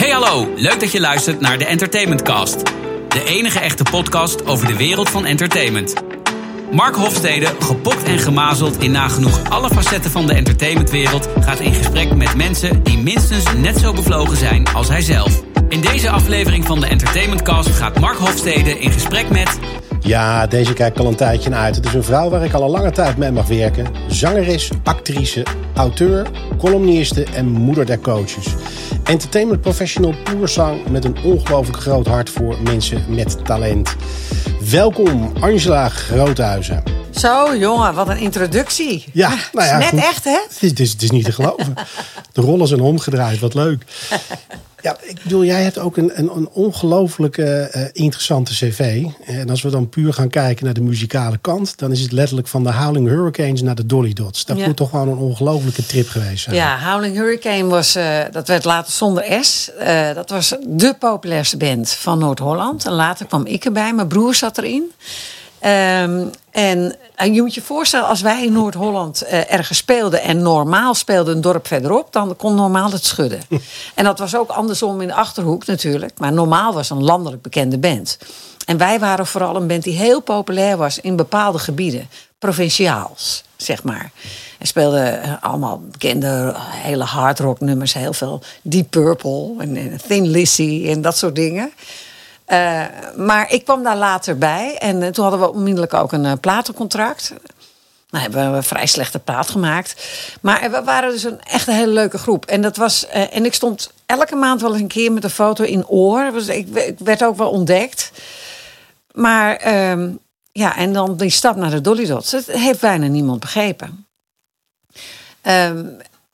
Hey hallo, leuk dat je luistert naar de Entertainment Cast. De enige echte podcast over de wereld van entertainment. Mark Hofstede, gepokt en gemazeld in nagenoeg alle facetten van de entertainmentwereld, gaat in gesprek met mensen die minstens net zo bevlogen zijn als hij zelf. In deze aflevering van de Entertainment Cast gaat Mark Hofstede in gesprek met Ja, deze kijk ik al een tijdje naar uit. Het is een vrouw waar ik al een lange tijd mee mag werken. Zangeres, actrice, auteur, columniste en moeder der coaches. Entertainment professional poerzang met een ongelooflijk groot hart voor mensen met talent. Welkom Angela Groothuizen. Zo, jongen, wat een introductie. Ja, nou ja, Net goed. echt, hè? Het is, het, is, het is niet te geloven. De rollen zijn omgedraaid, wat leuk. Ja, ik bedoel, jij hebt ook een, een, een ongelooflijke eh, interessante cv. En als we dan puur gaan kijken naar de muzikale kant... dan is het letterlijk van de Howling Hurricanes naar de Dolly Dots. Dat Ja. moet toch gewoon een ongelofelijke trip geweest zijn. Ja, Howling Hurricane was, eh, dat werd later zonder S. Eh, dat was de populairste band van Noord-Holland. En later kwam ik erbij, mijn broer zat erin. Ehm, en je moet je voorstellen, als wij in Noord-Holland eh, ergens speelden en normaal speelde een dorp verderop, dan kon normaal het schudden. en dat was ook andersom in de achterhoek natuurlijk. Maar normaal was een landelijk bekende band. En wij waren vooral een band die heel populair was in bepaalde gebieden, provinciaals, zeg maar. En speelden eh, allemaal bekende hele hardrock nummers, heel veel Deep Purple en, en Thin Lizzy en dat soort dingen. Eh, maar ik kwam daar later bij en eh, toen hadden we onmiddellijk ook een eh, platencontract. Nou, hebben we vrij slechte plaat gemaakt. Maar we waren dus een echt een hele leuke groep. En, dat was, en ik stond elke maand wel eens een keer met een foto in oor. Dus ik, ik werd ook wel ontdekt. Maar ehm, ja, en dan die stap naar de Dolly Dots. Dat heeft bijna niemand begrepen. Ehm,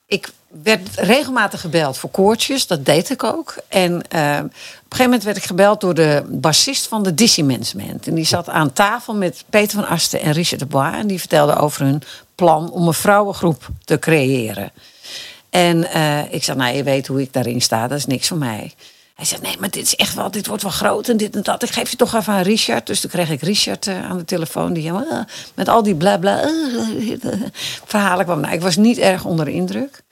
ik werd regelmatig gebeld voor koortjes, dat deed ik ook. En ehm, op een gegeven moment werd ik gebeld door de bassist van de Dizzy. En die zat aan tafel met Peter van Asten en Richard de Bois. En die vertelden over hun plan om een vrouwengroep te creëren. En eh, ik zei, nou, je weet hoe ik daarin sta, dat is niks voor mij. Hij zei, nee, maar dit is echt wel, dit wordt wel groot en dit en dat. Ik geef je toch even aan Richard. Dus toen kreeg ik Richard eh, aan de telefoon. Die eh, met al die bla bla eh, eh, verhalen kwam. Nou, ik was niet erg onder de indruk.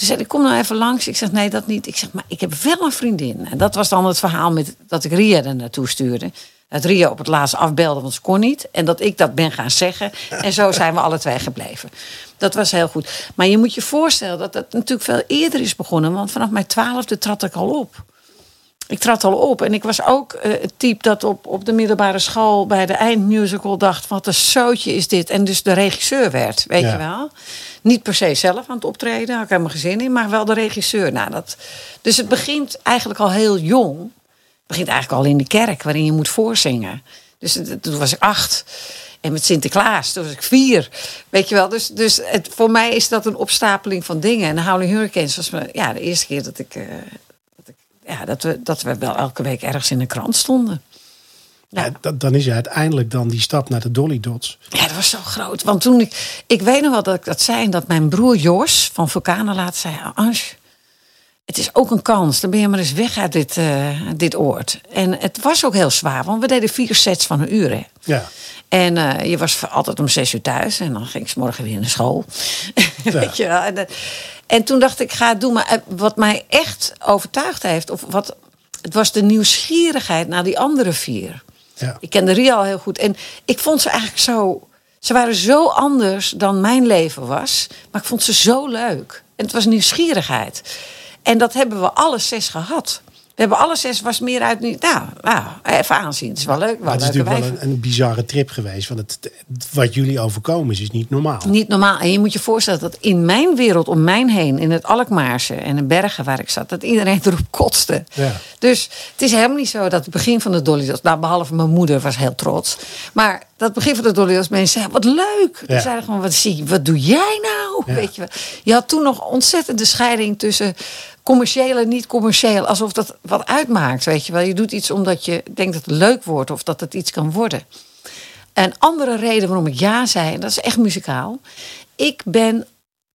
Toen zei ik, kom nou even langs. Ik zeg, nee, dat niet. Ik zeg, maar ik heb wel een vriendin. En dat was dan het verhaal met, dat ik Ria er naartoe stuurde. Dat Ria op het laatst afbelde, want ze kon niet. En dat ik dat ben gaan zeggen. En zo zijn we alle twee gebleven. Dat was heel goed. Maar je moet je voorstellen dat dat natuurlijk veel eerder is begonnen. Want vanaf mijn twaalfde trad ik al op. Ik trad al op en ik was ook eh, het type dat op, op de middelbare school bij de eindmusical dacht: wat een zootje is dit. En dus de regisseur werd, weet Ja. je wel. Niet per se zelf aan het optreden, had ik helemaal geen zin in, maar wel de regisseur. Nou, dat, dus het begint eigenlijk al heel jong. Het begint eigenlijk al in de kerk, waarin je moet voorzingen. Dus toen was ik acht. En met Sinterklaas, toen was ik vier. Weet je wel, dus, dus het, voor mij is dat een opstapeling van dingen. En de Howling Hurricanes was me, ja, de eerste keer dat ik, eh, dat, ik ja, dat, we, dat we wel elke week ergens in de krant stonden. Ja. Ja, dat- dan is je uiteindelijk dan die stap naar de Dolly Dots. Ja, dat was zo groot. Want toen ik. Ik weet nog wel dat ik dat zei. En dat mijn broer Jos van Vulkanenlaat zei: Ange, het is ook een kans. Dan ben je maar eens weg uit dit, eh, dit oord. En het was ook heel zwaar. Want we deden vier sets van een uur. Hè. Ja. En eh, je was altijd om zes uur thuis. En dan ging ik morgen weer naar school. Weet je wel. En, dat- en toen dacht ik, ga doen. Maar eh, wat mij echt overtuigd heeft... Of wat, het was de nieuwsgierigheid naar die andere vier. Ja. Ik kende Ria al heel goed. En ik vond ze eigenlijk zo... Ze waren zo anders dan mijn leven was. Maar ik vond ze zo leuk. En het was nieuwsgierigheid. En dat hebben we alle zes gehad. We hebben alle zes was meer uit... Nou, nou even aanzien. Het is wel leuk. Wel het is natuurlijk wel een, een bizarre trip geweest. Want het, wat jullie overkomen is, is niet normaal. Niet normaal. En je moet je voorstellen dat in mijn wereld om mij heen, in het Alkmaarse en de bergen waar ik zat, dat iedereen erop kotste. Ja. Dus het is helemaal niet zo dat het begin van de Dolly nou behalve mijn moeder was heel trots, maar dat begin van de Dolly mensen zeiden wat leuk. Ja. Die zeiden gewoon wat zie, je, wat doe jij nou? Ja. Weet je, je had toen nog ontzettende scheiding tussen commercieel en niet commercieel, alsof dat wat uitmaakt, weet je wel. Je doet iets omdat je denkt dat het leuk wordt of dat het iets kan worden. Een andere reden waarom ik ja zei, en dat is echt muzikaal. Ik ben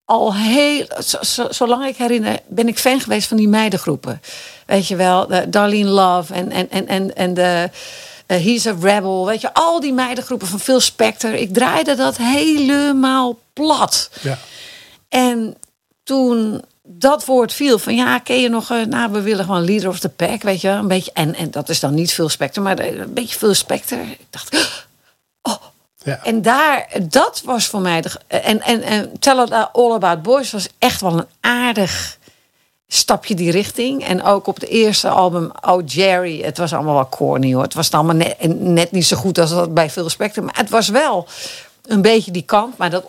al heel, zo- zo- zolang ik herinner, ben ik fan geweest van die meidengroepen. Weet je wel, de Darlene Love en, en, en, en, en de eh, He's a Rebel. Weet je, al die meidengroepen van Phil Spector. Ik draaide dat helemaal plat. Ja. En toen dat woord viel van ja, ken je nog, eh, nou, we willen gewoon leader of the pack, weet je wel, een beetje. En, en dat is dan niet veel specter, maar een beetje veel specter. Ik dacht, oh. Ja. En daar, dat was voor mij de. En, en, en Tell It All About Boys was echt wel een aardig stapje die richting. En ook op de eerste album, Oh Jerry, het was allemaal wel corny hoor. Het was allemaal net, net niet zo goed als dat bij Phil Spector. Maar het was wel een beetje die kant. Maar dat,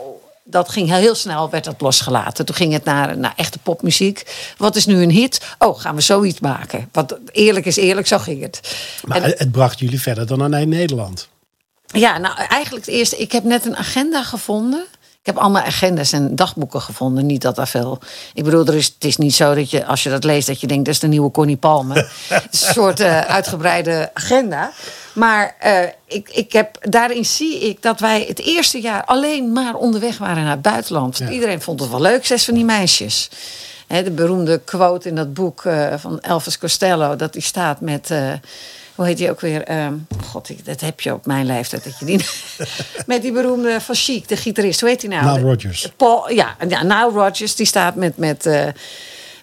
dat ging heel, heel snel, werd dat losgelaten. Toen ging het naar, naar echte popmuziek. Wat is nu een hit? Oh, gaan we zoiets maken. Want eerlijk is eerlijk, zo ging het. Maar En- het bracht jullie verder dan alleen Nederland. ja, nou eigenlijk het eerste. Ik heb net een agenda gevonden. Ik heb allemaal agendas en dagboeken gevonden. Niet dat daar veel. Ik bedoel, er is, het is niet zo dat je, als je dat leest, dat je denkt dat is de nieuwe Connie Palme. het is een soort eh, uitgebreide agenda. Maar eh, ik, ik heb, daarin zie ik dat wij het eerste jaar alleen maar onderweg waren naar het buitenland. Ja. Iedereen vond het wel leuk, zes van die meisjes. Hè, de beroemde quote in dat boek eh, van Elvis Costello, dat die staat met. Hoe heet die ook weer? Ehm, God, ik- dat heb je op mijn leeftijd. Dat je die, met die beroemde van Chic, de gitarist. Hoe heet die nou? Nile Rodgers. Paul, ja, ja, Nile Rodgers. Die staat met, met, eh,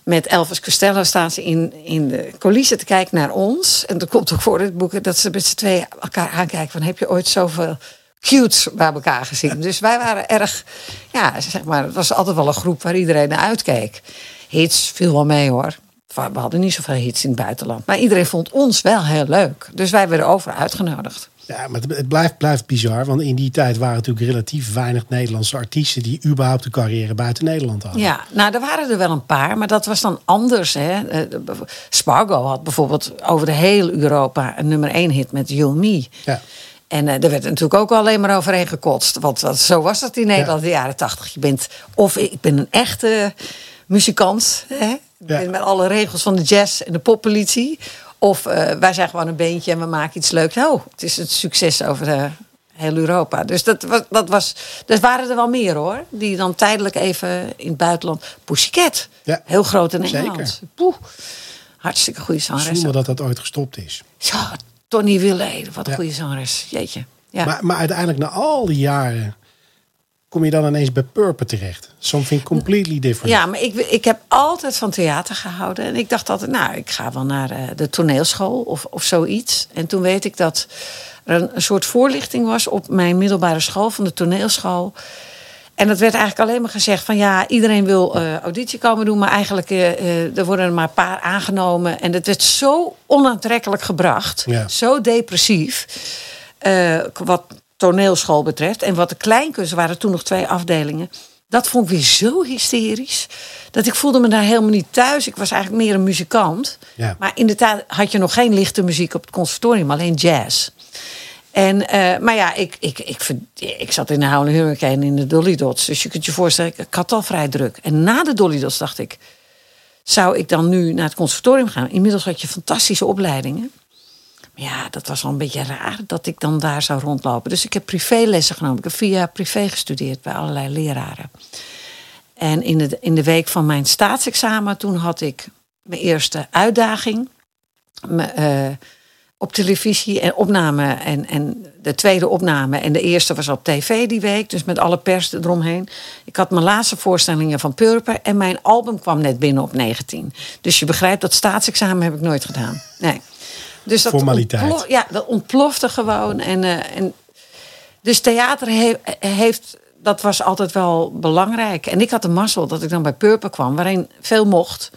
met Elvis Costello staan ze in, in de coulissen te kijken naar ons. En dat komt ook voor het boek dat ze met z'n tweeën elkaar aankijken. Van, heb je ooit zoveel cutes bij elkaar gezien? Dus wij waren erg, ja, zeg maar, het was altijd wel een groep waar iedereen naar uitkeek. Hits viel wel mee hoor. We hadden niet zoveel hits in het buitenland. Maar iedereen vond ons wel heel leuk. Dus wij werden overal uitgenodigd. Ja, maar het- blijft, blijft bizar. Want in die tijd waren natuurlijk relatief weinig Nederlandse artiesten... die überhaupt een carrière buiten Nederland hadden. Ja, nou, er waren er wel een paar, maar dat was dan anders. Hè. Eh, Spargo had bijvoorbeeld over de hele Europa een nummer één hit met You and Me. Ja. En eh, daar werd natuurlijk ook alleen maar overheen gekotst. Want, want zo was dat in Nederland in de jaren tachtig. Je bent, of ik ben een echte muzikant. Hè? Ja. met alle regels van de jazz en de poppolitie. Of eh, wij zijn gewoon een beentje en we maken iets leuks. Oh, het is een succes over eh, heel Europa. Dus dat was, dat was. Waren er wel meer hoor. Die dan tijdelijk even in het buitenland. Pussycat. Ja. Heel groot in Engeland. Zeker. Poeh. Hartstikke goede zangeres. Zonder dat dat ooit gestopt is. Ja, Tony Willey. Wat een Ja. goede zangeres. Jeetje. Ja. Maar, maar uiteindelijk na al die jaren... kom je dan ineens bij Purper terecht. Something completely different. Ja, maar ik, ik heb altijd van theater gehouden. En ik dacht altijd, nou, ik ga wel naar eh, de toneelschool of, of zoiets. En toen weet ik dat er een, een soort voorlichting was op mijn middelbare school, van de toneelschool. En dat werd eigenlijk alleen maar gezegd van ja, iedereen wil eh, auditie komen doen, maar eigenlijk eh, er worden er maar een paar aangenomen. En het werd zo onaantrekkelijk gebracht, Ja. zo depressief, wat toneelschool betreft. En wat de kleinkunst waren toen nog twee afdelingen. Dat vond ik weer zo hysterisch. Dat ik voelde me daar helemaal niet thuis. Ik was eigenlijk meer een muzikant. Ja. Maar in de tijd had je nog geen lichte muziek op het conservatorium, alleen jazz. En, eh, maar ja, ik, ik, ik, ik zat in de Howling Hurricane in de Dolly Dots. Dus je kunt je voorstellen, ik, ik had al vrij druk. En na de Dolly Dots dacht ik, zou ik dan nu naar het conservatorium gaan? Inmiddels had je fantastische opleidingen. Ja, dat was wel een beetje raar dat ik dan daar zou rondlopen. Dus ik heb privélessen genomen. Ik heb vier jaar privé gestudeerd bij allerlei leraren. En in de, in de week van mijn staatsexamen, toen had ik mijn eerste uitdaging. Eh, op televisie en opname. En, en de tweede opname. En de eerste was op tv die week. Dus met alle pers eromheen. Ik had mijn laatste voorstellingen van Purper. En mijn album kwam net binnen op 19. Dus je begrijpt, dat staatsexamen heb ik nooit gedaan. Nee. Dus dat Formaliteit. ontplof- ja, dat ontplofte gewoon. En, eh, en dus theater he- heeft, dat was altijd wel belangrijk. En ik had de mazzel dat ik dan bij Purper kwam, waarin veel mocht.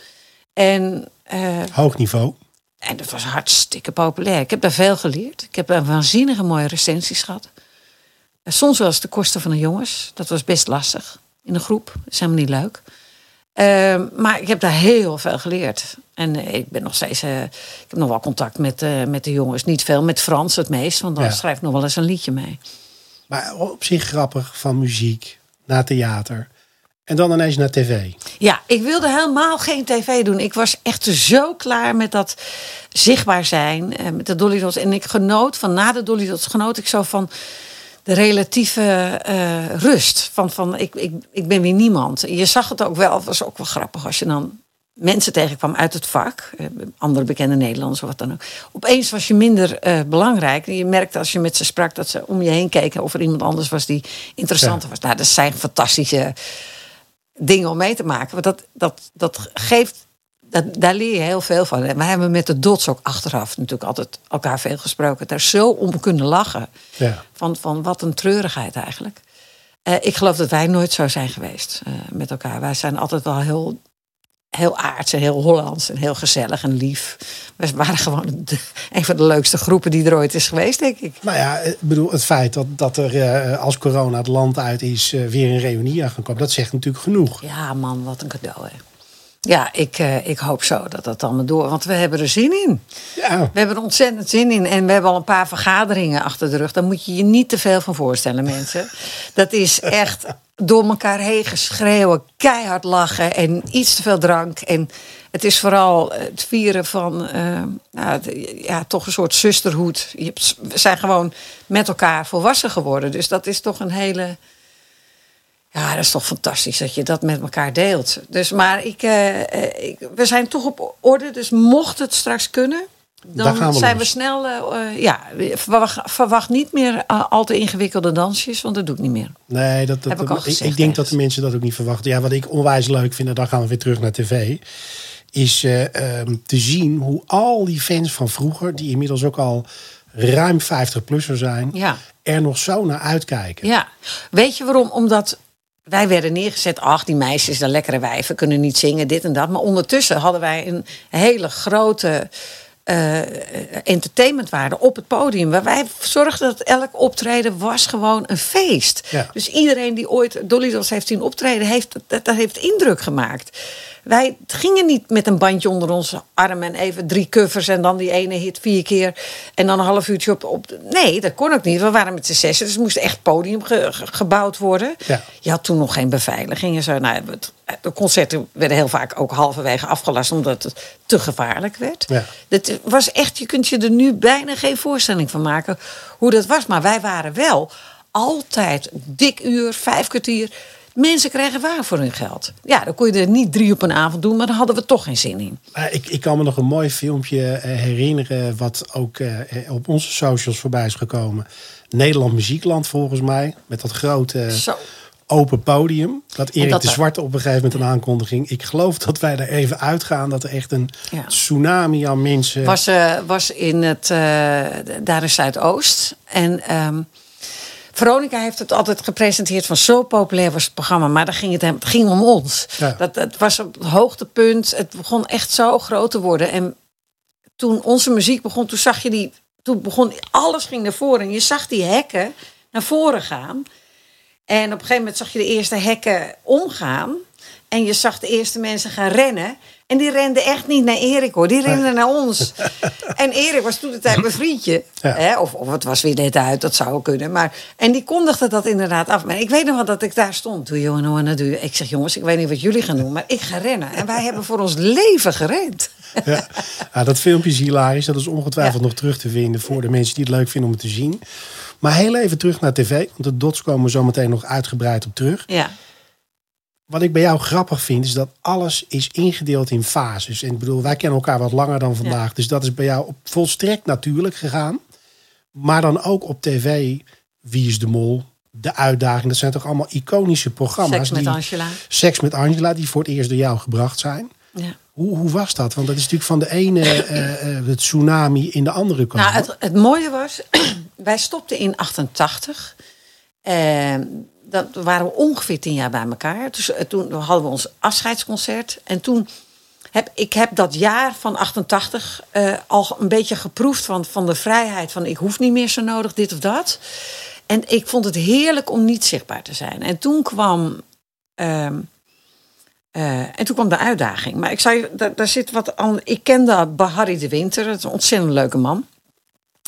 En, eh, Hoog niveau. en dat was hartstikke populair. Ik heb daar veel geleerd. Ik heb een waanzinnige mooie recensies gehad. Eh, Soms wel eens de kosten van de jongens. Dat was best lastig in een groep. Dat is helemaal niet leuk. Ehm, maar ik heb daar heel veel geleerd. En eh, ik ben nog steeds. eh, ik heb nog wel contact met, eh, met de jongens. Niet veel met Frans het meest, want dan Ja. schrijf ik nog wel eens een liedje mee. Maar op zich grappig. Van muziek naar theater. En dan ineens naar tv. Ja, ik wilde helemaal geen tv doen. Ik was echt zo klaar met dat zichtbaar zijn. Met de Dolly Dots. En ik genoot van na de Dolly Dots genoot ik zo van de relatieve eh, rust. Van, van ik, ik, ik ben weer niemand. Je zag het ook wel. Het was ook wel grappig als je dan mensen tegenkwam uit het vak. eh, Andere bekende Nederlanders of wat dan ook. Opeens was je minder eh, belangrijk. Je merkte als je met ze sprak dat ze om je heen keken. Of er iemand anders was die interessanter was. Nou, dat zijn fantastische dingen om mee te maken. Want dat, dat, dat geeft, dat, daar leer je heel veel van. En we hebben met de dots ook achteraf natuurlijk altijd elkaar veel gesproken. Daar zo om kunnen lachen. Ja. Van, van wat een treurigheid eigenlijk. Eh, ik geloof dat wij nooit zo zijn geweest eh, met elkaar. Wij zijn altijd wel heel, heel aards en heel Hollands en heel gezellig en lief. We waren gewoon de- een van de leukste groepen die er ooit is geweest, denk ik. Nou ja, ik bedoel, het feit dat, dat er eh, als corona het land uit is weer een reunie aan gaan komen, dat zegt natuurlijk genoeg. Ja, man, wat een cadeau, hè. Ja, ik, eh, ik hoop zo dat dat allemaal door. Want we hebben er zin in. Ja, We hebben er ontzettend zin in. En we hebben al een paar vergaderingen achter de rug. Daar moet je je niet te veel van voorstellen, mensen. Dat is echt door elkaar heen geschreeuwen, keihard lachen en iets te veel drank. En het is vooral het vieren van eh, nou, ja, toch een soort zusterhoed. Je We zijn gewoon met elkaar volwassen geworden. Dus dat is toch een hele. Ja, dat is toch fantastisch dat je dat met elkaar deelt. Dus, maar ik, eh, eh, ik, we zijn toch op orde. Dus mocht het straks kunnen, dan we zijn los. we snel. eh, ja, verwacht, verwacht niet meer al te ingewikkelde dansjes, want dat doe ik niet meer. nee, dat, dat, Heb ik al ik, gezegd ik denk dat de mensen dat ook niet verwachten. Ja, wat ik onwijs leuk vind, en dan gaan we weer terug naar tv, is eh, ehm, te zien hoe al die fans van vroeger, die inmiddels ook al ruim 50-plusser zijn, Ja. er nog zo naar uitkijken. Ja, weet je waarom? Omdat wij werden neergezet, ach, die meisjes, de lekkere wijven, kunnen niet zingen, dit en dat. Maar ondertussen hadden wij een hele grote eh, entertainmentwaarde op het podium. Waar wij zorgden dat elk optreden was gewoon een feest. Ja. Dus iedereen die ooit Dolly Dots heeft zien optreden, heeft, dat, dat heeft indruk gemaakt. Wij gingen niet met een bandje onder onze arm en even drie covers en dan die ene hit vier keer en dan een half uurtje op. op nee, dat kon ook niet. We waren met z'n zessen, dus moest echt podium ge- ge- gebouwd worden. Ja. Je had toen nog geen beveiliging en zo. Nou, het- de concerten werden heel vaak ook halverwege afgelast omdat het te gevaarlijk werd. Ja. Dat was echt, je kunt je er nu bijna geen voorstelling van maken hoe dat was. Maar wij waren wel altijd dik uur, vijf kwartier. Mensen kregen waar voor hun geld. Ja, dan kon je er niet drie op een avond doen, maar daar hadden we toch geen zin in. Maar ik, ik kan me nog een mooi filmpje eh, herinneren, wat ook eh, op onze socials voorbij is gekomen. Nederland Muziekland volgens mij, met dat grote Zo. open podium. Dat Erik dat de Zwarte op een gegeven moment een aankondiging. Ik geloof dat wij er even uitgaan dat er echt een Ja. tsunami aan mensen... Was, eh, was in het, eh, daar in Zuidoost. En ehm, Veronica heeft het altijd gepresenteerd van zo populair was het programma. Maar dan ging het, hem- het ging om ons. Ja. Dat, het was op het hoogtepunt. Het begon echt zo groot te worden. En toen onze muziek begon, toen zag je die. Toen begon alles ging naar voren. En je zag die hekken naar voren gaan. En op een gegeven moment zag je de eerste hekken omgaan. En je zag de eerste mensen gaan rennen. En die renden echt niet naar Erik hoor, die renden naar ons. En Erik was toen de tijd mijn vriendje. Ja. Hè? Of, of het was weer net uit, dat zou kunnen. Maar, en die kondigde dat inderdaad af. Maar ik weet nog wel dat ik daar stond. Doe je nou doe je. Ik zeg jongens, ik weet niet wat jullie gaan doen, maar ik ga rennen. En wij hebben voor ons leven gerend. Ja. Ja, dat filmpje is hilarisch. Dat is ongetwijfeld Ja. nog terug te vinden voor de mensen die het leuk vinden om het te zien. Maar heel even terug naar tv. Want de dots komen zo meteen nog uitgebreid op terug. Ja. Wat ik bij jou grappig vind, is dat alles is ingedeeld in fases. En ik bedoel, wij kennen elkaar wat langer dan vandaag. Dus dat is bij jou op volstrekt natuurlijk gegaan. Maar dan ook op tv, Wie is de Mol, De Uitdaging. Dat zijn toch allemaal iconische programma's. Seks met die, Angela. Seks met Angela, die voor het eerst door jou gebracht zijn. Ja. Hoe, hoe was dat? Want dat is natuurlijk van de ene eh, eh, het tsunami in de andere kant. Nou, het, het mooie was, wij stopten in 88. En dat waren we ongeveer tien jaar bij elkaar. Dus, eh, toen hadden we ons afscheidsconcert. En toen heb ik heb dat jaar van 88 eh, al een beetje geproefd van, van de vrijheid. Van ik hoef niet meer zo nodig dit of dat. En ik vond het heerlijk om niet zichtbaar te zijn. En toen kwam... ehm, eh, en toen kwam de uitdaging. Maar ik zei, daar, zit wat aan. Ik kende Bahari de Winter, dat is een ontzettend leuke man.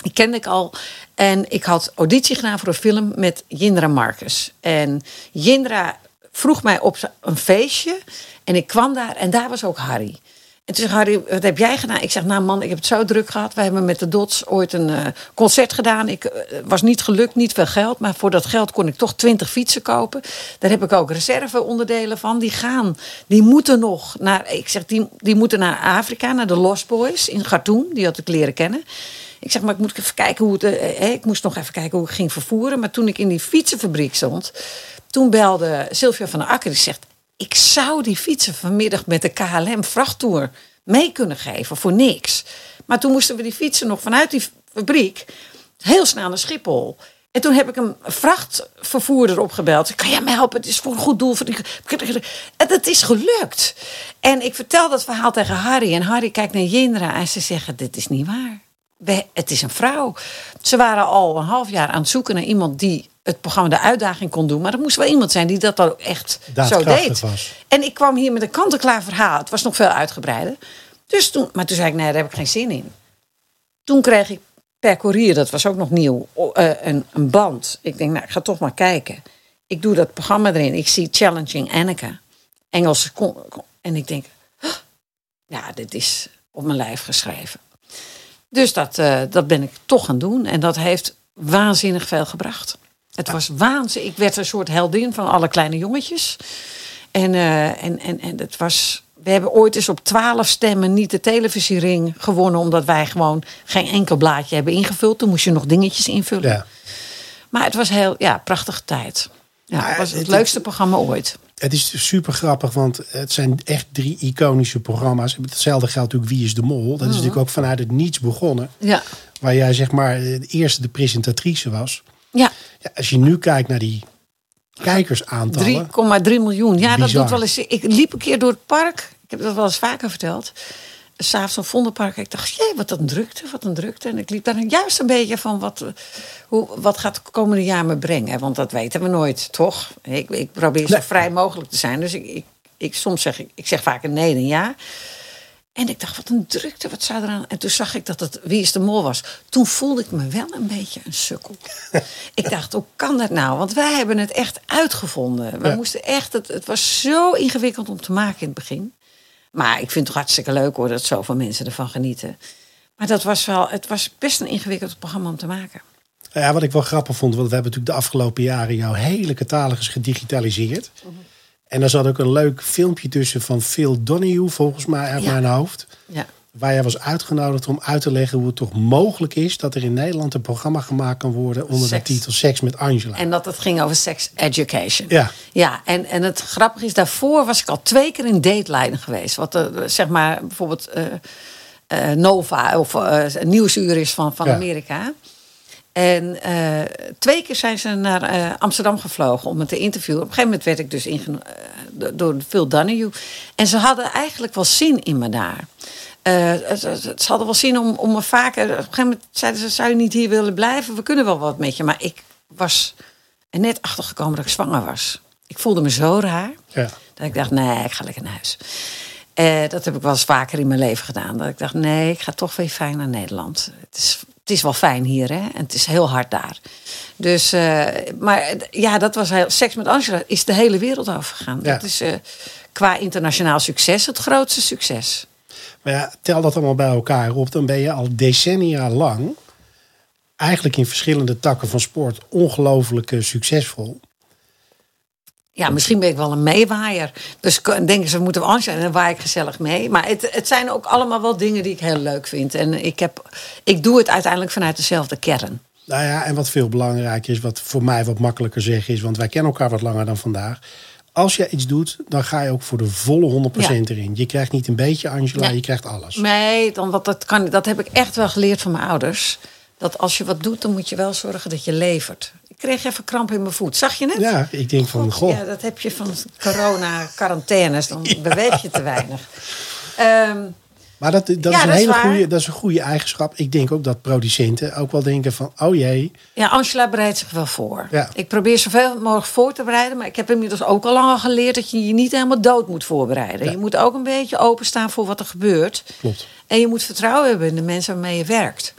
Die kende ik al. En ik had auditie gedaan voor een film met Jindra Marcus. En Jindra vroeg mij op een feestje. En ik kwam daar en daar was ook Harry. En toen zei Harry, wat heb jij gedaan? Ik zeg, nou man, ik heb het zo druk gehad. We hebben met de Dots ooit een eh, concert gedaan. Ik eh, was niet gelukt, niet veel geld. Maar voor dat geld kon ik toch twintig fietsen kopen. Daar heb ik ook reserveonderdelen van. Die gaan, die moeten nog naar, ik zeg, die, die moeten naar Afrika, naar de Lost Boys in Khartoum. Die had ik leren kennen. Ik zeg, maar ik moet even kijken hoe het. eh, eh, ik moest nog even kijken hoe ik ging vervoeren. Maar toen ik in die fietsenfabriek stond, toen belde Sylvia van der Akker. Die zegt: ik zou die fietsen vanmiddag met de KLM vrachttour mee kunnen geven voor niks. Maar toen moesten we die fietsen nog vanuit die fabriek heel snel naar Schiphol. En toen heb ik een vrachtvervoerder opgebeld. Kan jij mij helpen? Het is voor een goed doel. En het is gelukt. En ik vertel dat verhaal tegen Harry. En Harry kijkt naar Jindra en ze zeggen: Dit is niet waar. We, het is een vrouw. Ze waren al een half jaar aan het zoeken naar iemand die het programma De Uitdaging kon doen. Maar er moest wel iemand zijn die dat dan ook echt zo deed. Was. En ik kwam hier met een kant-en-klaar verhaal. Het was nog veel uitgebreider. Dus toen, maar toen zei ik: Nee, daar heb ik geen zin in. Toen kreeg ik per courier, dat was ook nog nieuw, uh, een, een, band. Ik denk, nou, ik ga toch maar kijken. Ik doe dat programma erin. Ik zie Challenging Anneke. Engels. En ik denk, ja, dit is op mijn lijf geschreven. Dus dat, uh, dat ben ik toch gaan doen. En dat heeft waanzinnig veel gebracht. Het was waanzinnig. Ik werd een soort heldin van alle kleine jongetjes. En, uh, en, en, en het was we hebben ooit eens op twaalf stemmen niet de televisiering gewonnen. Omdat wij gewoon geen enkel blaadje hebben ingevuld. Toen moest je nog dingetjes invullen. Ja. Maar het was heel, ja, prachtige tijd. Ja, het was het, leukste programma ooit. Het is super grappig, want het zijn echt drie iconische programma's. Hetzelfde geldt natuurlijk Wie is de Mol. Dat is mhm. natuurlijk ook vanuit het niets begonnen. Ja. Waar jij zeg maar de eerste de presentatrice was. Ja. ja als je nu kijkt naar die kijkersaantallen. 3,3 miljoen. Ja, dat doet wel eens. Ik liep een keer door het park. Ik heb dat wel eens vaker verteld. S'avonds op Vondelpark. Ik dacht, jee, wat een drukte, wat een drukte. En ik liep daar juist een beetje van, wat, hoe, wat gaat het komende jaar me brengen? Want dat weten we nooit, toch? Ik, ik probeer zo vrij mogelijk te zijn. Dus ik, ik, ik, soms zeg ik, ik zeg vaak een nee en ja. En ik dacht, wat een drukte, wat zou er aan... En toen zag ik dat het Wie is de Mol was. Toen voelde ik me wel een beetje een sukkel. ik dacht, hoe kan dat nou? Want wij hebben het echt uitgevonden. We moesten echt... Het, het was zo ingewikkeld om te maken in het begin. Maar ik vind het toch hartstikke leuk hoor, dat zoveel mensen ervan genieten. Maar dat was wel, het was best een ingewikkeld programma om te maken. Ja, wat ik wel grappig vond, want we hebben natuurlijk de afgelopen jaren jouw hele catalogus gedigitaliseerd. Mhm. En daar zat ook een leuk filmpje tussen van Phil Donahue, volgens mij uit mijn hoofd. Ja. Waar jij was uitgenodigd om uit te leggen hoe het toch mogelijk is dat er in Nederland een programma gemaakt kan worden onder de titel Seks met Angela. En dat het ging over sex education. Ja. Ja, en, en het grappige is, daarvoor was ik al twee keer in Dateline geweest. Wat uh, zeg maar bijvoorbeeld uh, Nova of Nieuwsuur is van, van Amerika. En uh, twee keer zijn ze naar uh, Amsterdam gevlogen om me te interviewen. Op een gegeven moment werd ik dus ingenomen uh, door Phil Donahue. En ze hadden eigenlijk wel zin in me daar. Ze hadden wel zin om, om me vaker... Op een gegeven moment zeiden ze, zou je niet hier willen blijven? We kunnen wel wat met je. Maar ik was er net achter gekomen dat ik zwanger was. Ik voelde me zo raar. Ja. Dat ik dacht, nee, ik ga lekker naar huis. dat heb ik wel eens vaker in mijn leven gedaan. Dat ik dacht, nee, ik ga toch weer fijn naar Nederland. Het is het is wel fijn hier, hè? En het is heel hard daar. Dus, uh, maar ja, dat was heel. Seks met Angela is de hele wereld overgegaan. Ja. Dat is uh, qua internationaal succes het grootste succes. Maar ja, tel dat allemaal bij elkaar op, dan ben je al decennia lang eigenlijk in verschillende takken van sport ongelooflijk succesvol. Ja, misschien ben ik wel een meewaaier. Dus denken ze, moeten we anders En dan waai ik gezellig mee. Maar het, het zijn ook allemaal wel dingen die ik heel leuk vind. En ik, heb, ik doe het uiteindelijk vanuit dezelfde kern. Nou ja, en wat veel belangrijker is, wat voor mij wat makkelijker zeggen is... want wij kennen elkaar wat langer dan vandaag. Als je iets doet, dan ga je ook voor de volle 100% erin. Je krijgt niet een beetje Angela, je krijgt alles. Nee, dan, wat, dat, kan, dat heb ik echt wel geleerd van mijn ouders. Dat als je wat doet, dan moet je wel zorgen dat je levert kreeg even kramp in mijn voet. Zag je het? Ja, ik denk van, goh. Ja, dat heb je van corona-quarantaines. Dan beweeg je te weinig. Ehm, maar dat, dat is een hele goede, dat is een goede eigenschap. Ik denk ook dat producenten ook wel denken van, oh jee. Ja, Angela bereidt zich wel voor. Ja. Ik probeer zoveel mogelijk voor te bereiden. Maar ik heb inmiddels ook al lang geleerd dat je je niet helemaal dood moet voorbereiden. Je moet ook een beetje openstaan voor wat er gebeurt. Klopt. En je moet vertrouwen hebben in de mensen waarmee je werkt.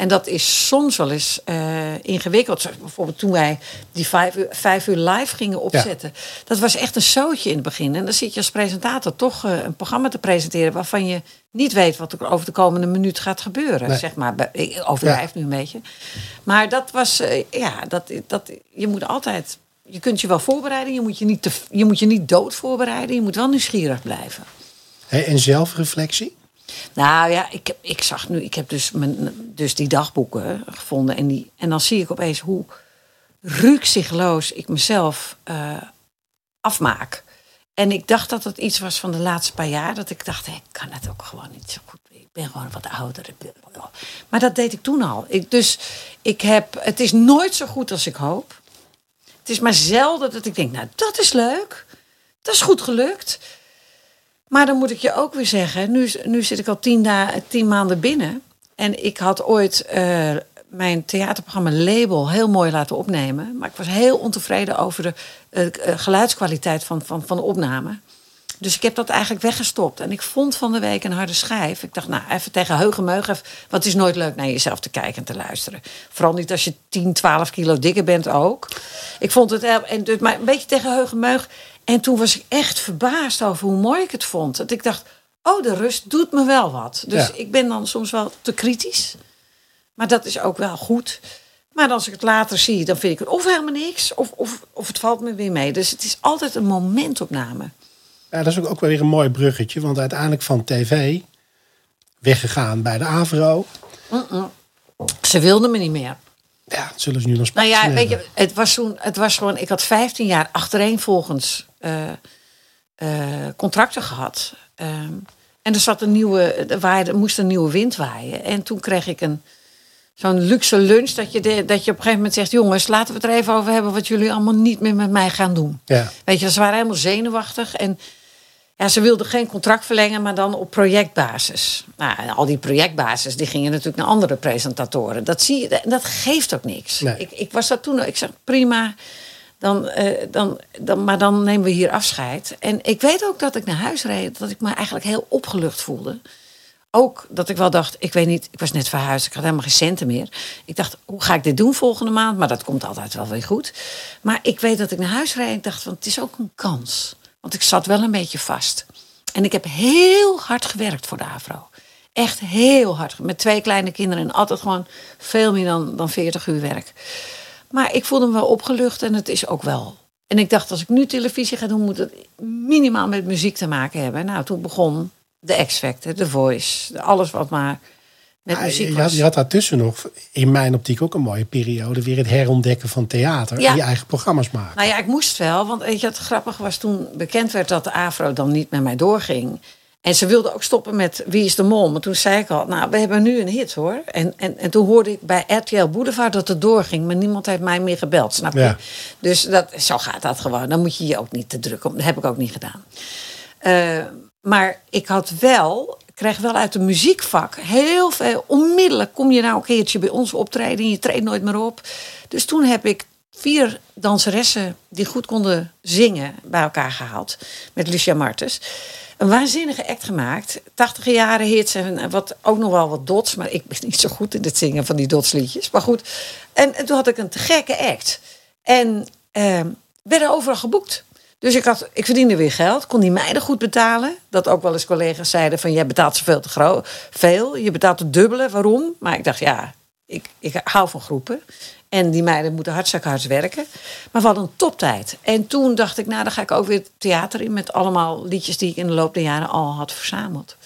En dat is soms wel eens uh, ingewikkeld. Zoals bijvoorbeeld toen wij die vijf uur, vijf uur live gingen opzetten. Dat was echt een zootje in het begin. En dan zit je als presentator toch uh, een programma te presenteren... waarvan je niet weet wat er over de komende minuut gaat gebeuren. Zeg maar, ik overdrijf nu een beetje. Maar dat was, uh, ja, dat, dat, je moet altijd... Je kunt je wel voorbereiden, je moet je niet, te, je, moet je niet dood voorbereiden. Je moet wel nieuwsgierig blijven. Hey, en zelfreflectie? Nou ja, ik, ik zag nu, ik heb dus, mijn, dus die dagboeken gevonden. En, die, en dan zie ik opeens hoe rukzichtloos ik mezelf uh, afmaak. En ik dacht dat het iets was van de laatste paar jaar. Dat ik dacht, ik kan het ook gewoon niet zo goed. Ik ben gewoon wat ouder. Maar dat deed ik toen al. Ik, dus ik heb, het is nooit zo goed als ik hoop. Het is maar zelden dat ik denk, nou dat is leuk. Dat is goed gelukt. Maar dan moet ik je ook weer zeggen, nu, nu zit ik al tien, maanden binnen. En ik had ooit uh, mijn theaterprogramma Label heel mooi laten opnemen. Maar ik was heel ontevreden over de uh, geluidskwaliteit van, van, van de opname. Dus ik heb dat eigenlijk weggestopt. En ik vond van de week een harde schijf. Ik dacht, nou, even tegen heugenmeug. Wat het is nooit leuk naar jezelf te kijken en te luisteren. Vooral niet als je 10, 12 kilo dikker bent ook. Ik vond het... En dus, maar een beetje tegen heugenmeug. En toen was ik echt verbaasd over hoe mooi ik het vond. Dat ik dacht, oh, de rust doet me wel wat. Dus ik ben dan soms wel te kritisch. Maar dat is ook wel goed. Maar als ik het later zie, dan vind ik het of helemaal niks, of, of, of het valt me weer mee. Dus het is altijd een momentopname. Ja, dat is ook wel weer een mooi bruggetje, want uiteindelijk van tv weggegaan bij de Avro. Ze wilden me niet meer. Ja, zullen ze nu nog Nou ja, weet je, het was toen, het was gewoon, ik had 15 jaar achtereenvolgens contracten gehad. Ehm, en er zat een nieuwe, er, waaide, er moest een nieuwe wind waaien. En toen kreeg ik een zo'n luxe lunch dat je, de, dat je op een gegeven moment zegt: jongens, laten we het er even over hebben wat jullie allemaal niet meer met mij gaan doen. Ja. Weet je, ze waren helemaal zenuwachtig en ja, ze wilden geen contract verlengen, maar dan op projectbasis. Nou, al die projectbasis die gingen natuurlijk naar andere presentatoren. Dat zie je, dat geeft ook niks. Ik, ik was dat toen, ik zeg prima. Dan, uh, dan, dan, maar dan nemen we hier afscheid. En ik weet ook dat ik naar huis reed, dat ik me eigenlijk heel opgelucht voelde. Ook dat ik wel dacht, ik weet niet, ik was net verhuisd, ik had helemaal geen centen meer. Ik dacht, hoe ga ik dit doen volgende maand? Maar dat komt altijd wel weer goed. Maar ik weet dat ik naar huis reed en ik dacht, van, het is ook een kans. Want ik zat wel een beetje vast. En ik heb heel hard gewerkt voor de AVRO. Echt heel hard. Met twee kleine kinderen en altijd gewoon veel meer dan, dan 40 uur werk. Maar ik voelde me wel opgelucht en het is ook wel. En ik dacht, als ik nu televisie ga doen, moet het minimaal met muziek te maken hebben. Nou, toen begon de X-Factor, de Voice, alles wat maar met ja, muziek was. Je had, daartussen nog, in mijn optiek ook een mooie periode, weer het herontdekken van theater en je eigen programma's maken. Nou ja, ik moest wel, want weet je wat grappig was toen bekend werd dat de AVRO dan niet met mij doorging. En ze wilde ook stoppen met Wie is de Mol. Maar toen zei ik al, nou, we hebben nu een hit hoor. En, en, en toen hoorde ik bij RTL Boulevard dat het doorging. Maar niemand heeft mij meer gebeld, snap je? Dus dat, zo gaat dat gewoon. Dan moet je je ook niet te druk op. Dat heb ik ook niet gedaan. Uh, maar ik had wel, kreeg wel uit de muziekvak heel veel. Onmiddellijk kom je nou een keertje bij ons optreden en je treedt nooit meer op. Dus toen heb ik vier danseressen die goed konden zingen bij elkaar gehaald. Met Lucia Martens. Een waanzinnige act gemaakt. 80 jaren hits en wat, ook nog wel wat dots. Maar ik ben niet zo goed in het zingen van die dotsliedjes. Maar goed. En, en toen had ik een te gekke act. En eh, werden overal geboekt. Dus ik, had, ik verdiende weer geld, kon die meiden goed betalen. Dat ook wel eens collega's zeiden van... jij betaalt zoveel te veel, je betaalt het dubbele, waarom? Maar ik dacht, ja, ik, ik hou van groepen. En die meiden moeten hartstikke hard werken. Maar hadden een toptijd. En toen dacht ik, nou, dan ga ik ook weer theater in... met allemaal liedjes die ik in de loop der jaren al had verzameld.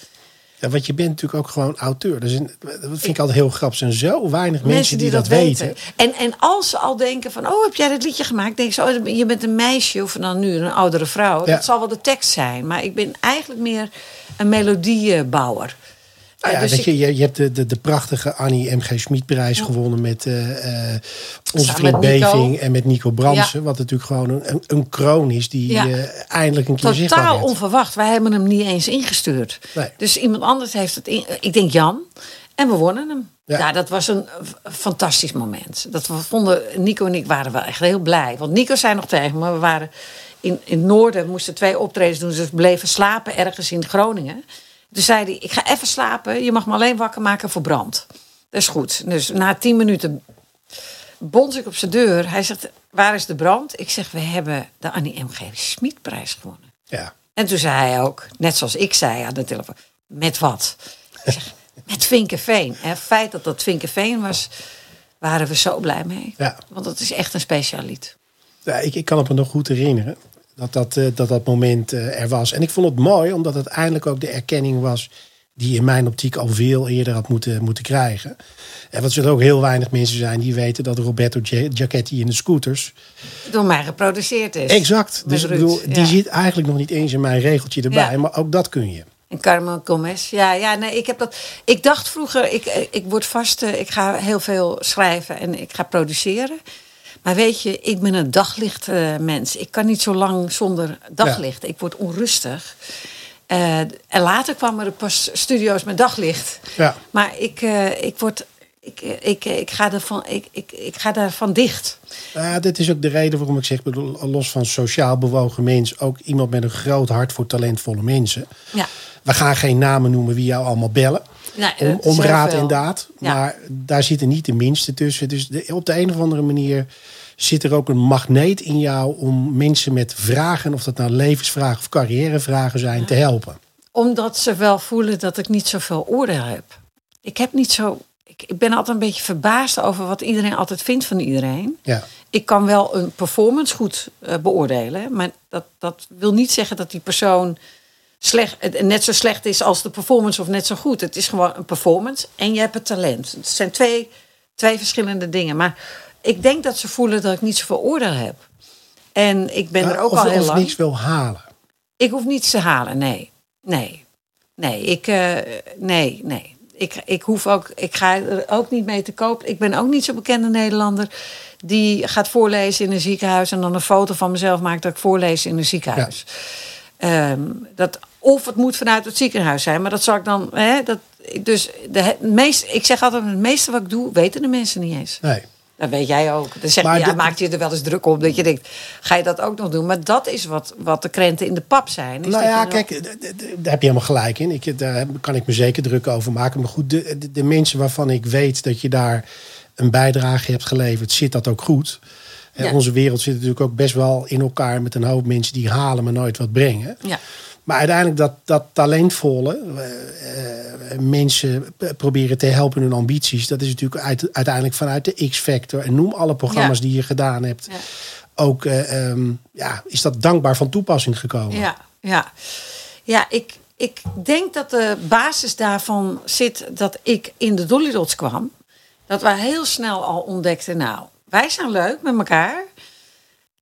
Ja, want je bent natuurlijk ook gewoon auteur. Dus dat vind ik altijd heel grappig. Er zijn zo weinig mensen, die, dat, weten. En, en als ze al denken van, oh, heb jij dat liedje gemaakt? Denk ze, oh, je bent een meisje of dan nu een oudere vrouw. Dat zal wel de tekst zijn. Maar ik ben eigenlijk meer een melodiebouwer. Ah ja, dus je, je, hebt de, de, de prachtige Annie M.G. Schmid-prijs gewonnen met uh, onze vriend Beving en met Nico Bransen. Wat natuurlijk gewoon een, een, kroon is die uh, eindelijk een keer Totaal zichtbaar Totaal onverwacht. Wij hebben hem niet eens ingestuurd. Nee. Dus iemand anders heeft het, in, ik denk Jan. En we wonnen hem. Ja. dat was een fantastisch moment. Dat we vonden, Nico en ik waren wel echt heel blij. Want Nico zei nog tegen me, we waren in, in het noorden, moesten twee optredens doen. Dus we bleven slapen ergens in Groningen. Toen zei hij, ik ga even slapen. Je mag me alleen wakker maken voor brand. Dat is goed. Dus na tien minuten bons ik op zijn deur. Hij zegt, waar is de brand? Ik zeg, we hebben de Annie M.G. Schmidprijs gewonnen. Ja. En toen zei hij ook, net zoals ik zei aan de telefoon, met wat? Ik zeg, met Vinkenveen. En het feit dat dat Vinkenveen was, waren we zo blij mee. Ja. Want dat is echt een speciaal lied. Ja, ik, ik kan het me nog goed herinneren dat dat, eh, dat, dat moment eh, er was. En ik vond het mooi, omdat het eindelijk ook de erkenning was die in mijn optiek al veel eerder had moeten, moeten krijgen. En wat er ook heel weinig mensen zijn die weten dat Roberto Giacchetti in de scooters. Door mij geproduceerd is. Exact. Dus ik bedoel, die zit eigenlijk nog niet eens in mijn regeltje erbij. Maar ook dat kun je. En Carmen Gomez. Ja, ja, nee, ik heb dat. Ik dacht vroeger, ik, ik word vast, eh, ik ga heel veel schrijven en ik ga produceren. Maar weet je, ik ben een daglichtmens. Uh, ik kan niet zo lang zonder daglicht. Ik word onrustig. Uh, en later kwamen er pas studio's met daglicht. Ja. Maar ik, uh, ik word. Ik, ik, ik, ga ervan, ik, ik, ik ga daarvan dicht. Ja, dit is ook de reden waarom ik zeg, los van sociaal bewogen mens, ook iemand met een groot hart voor talentvolle mensen. Ja. We gaan geen namen noemen wie jou allemaal bellen. Nee, om, om raad en daad. Ja. Maar daar zitten niet de minste tussen. Dus de, op de een of andere manier zit er ook een magneet in jou om mensen met vragen, of dat nou levensvragen of carrièrevragen zijn, te helpen. Omdat ze wel voelen dat ik niet zoveel oordeel heb. Ik heb niet zo. Ik, ik ben altijd een beetje verbaasd over wat iedereen altijd vindt van iedereen. Ja. Ik kan wel een performance goed uh, beoordelen, maar dat, dat wil niet zeggen dat die persoon slecht, net zo slecht is als de performance of net zo goed. Het is gewoon een performance en je hebt het talent. Het zijn twee, twee verschillende dingen. Maar ik denk dat ze voelen dat ik niet zoveel oordeel heb. En ik ben er ook of, al heel of lang. niets wil halen. Ik hoef niets te halen, nee. Nee. Nee, ik, uh, nee, nee. Ik, ik, hoef ook, ik ga er ook niet mee te koop. Ik ben ook niet zo'n bekende Nederlander die gaat voorlezen in een ziekenhuis en dan een foto van mezelf maakt dat ik voorlees in een ziekenhuis. Ja. Um, dat, of het moet vanuit het ziekenhuis zijn, maar dat zou ik dan. Hè, dat, dus de, meest, ik zeg altijd: het meeste wat ik doe, weten de mensen niet eens. Nee. Dat weet jij ook. Dan zeg je, ja, maakt je er wel eens druk op dat je denkt, ga je dat ook nog doen? Maar dat is wat, wat de krenten in de pap zijn. Is nou ja, nog... kijk, daar heb je helemaal gelijk in. Ik, daar kan ik me zeker druk over maken. Maar goed, de, de, de, mensen waarvan ik weet dat je daar een bijdrage hebt geleverd, zit dat ook goed. Ja. Onze wereld zit natuurlijk ook best wel in elkaar met een hoop mensen die halen, maar nooit wat brengen. Ja. Maar uiteindelijk dat, dat talentvolle uh, mensen proberen te helpen in hun ambities. Dat is natuurlijk uit, uiteindelijk vanuit de X-Factor. En noem alle programma's ja. die je gedaan hebt. Ja. Ook uh, um, ja, is dat dankbaar van toepassing gekomen. Ja, ja. ja ik, ik denk dat de basis daarvan zit dat ik in de Dolly Dots kwam. Dat wij heel snel al ontdekten, nou, wij zijn leuk met elkaar.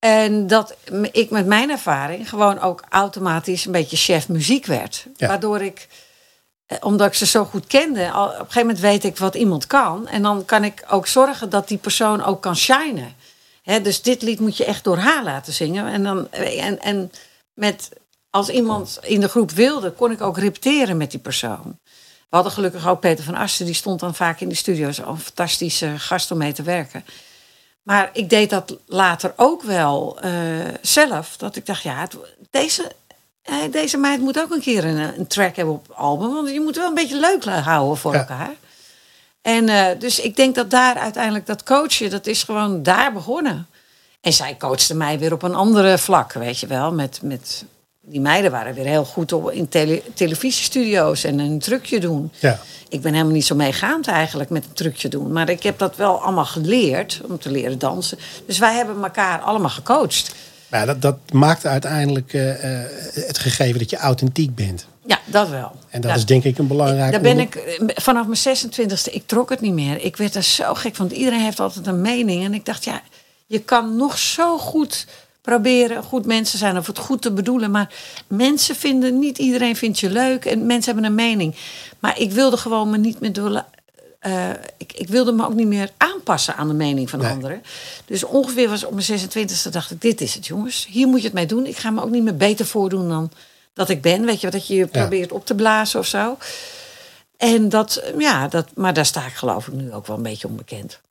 En dat ik met mijn ervaring gewoon ook automatisch een beetje chef muziek werd. Ja. Waardoor ik, omdat ik ze zo goed kende, al, op een gegeven moment weet ik wat iemand kan. En dan kan ik ook zorgen dat die persoon ook kan shinen. He, dus dit lied moet je echt door haar laten zingen. En, dan, en, en met, als iemand in de groep wilde, kon ik ook repeteren met die persoon. We hadden gelukkig ook Peter van Asten, die stond dan vaak in de studio's. Een fantastische gast om mee te werken. Maar ik deed dat later ook wel uh, zelf. Dat ik dacht, ja, het, deze, uh, deze meid moet ook een keer een, een, track hebben op album. Want je moet wel een beetje leuk houden voor Ja. elkaar. En uh, dus ik denk dat daar uiteindelijk dat coachen, dat is gewoon daar begonnen. En zij coachte mij weer op een andere vlak, weet je wel. Met, met, die meiden waren weer heel goed op, in tele, televisiestudio's en een trucje doen. Ja. Ik ben helemaal niet zo meegaand eigenlijk met een trucje doen. Maar ik heb dat wel allemaal geleerd om te leren dansen. Dus wij hebben elkaar allemaal gecoacht. Ja, dat, dat maakt uiteindelijk uh, uh, het gegeven dat je authentiek bent. Ja, dat wel. En dat is denk ik een belangrijk... Daar ben ik eh, vanaf mijn 26e, ik trok het niet meer. Ik werd er zo gek van. Iedereen heeft altijd een mening. En ik dacht, ja, je kan nog zo goed proberen goed mensen zijn of het goed te bedoelen. Maar mensen vinden, niet iedereen vindt je leuk en mensen hebben een mening. Maar ik wilde gewoon me niet meer door. Uh, ik, ik, wilde me ook niet meer aanpassen aan de mening van Nee. anderen. Dus ongeveer was op mijn 26e dacht ik, dit is het jongens. Hier moet je het mee doen. Ik ga me ook niet meer beter voordoen dan dat ik ben. Weet je, dat je je probeert op te blazen of zo. En dat, ja, dat, maar daar sta ik geloof ik nu ook wel een beetje onbekend.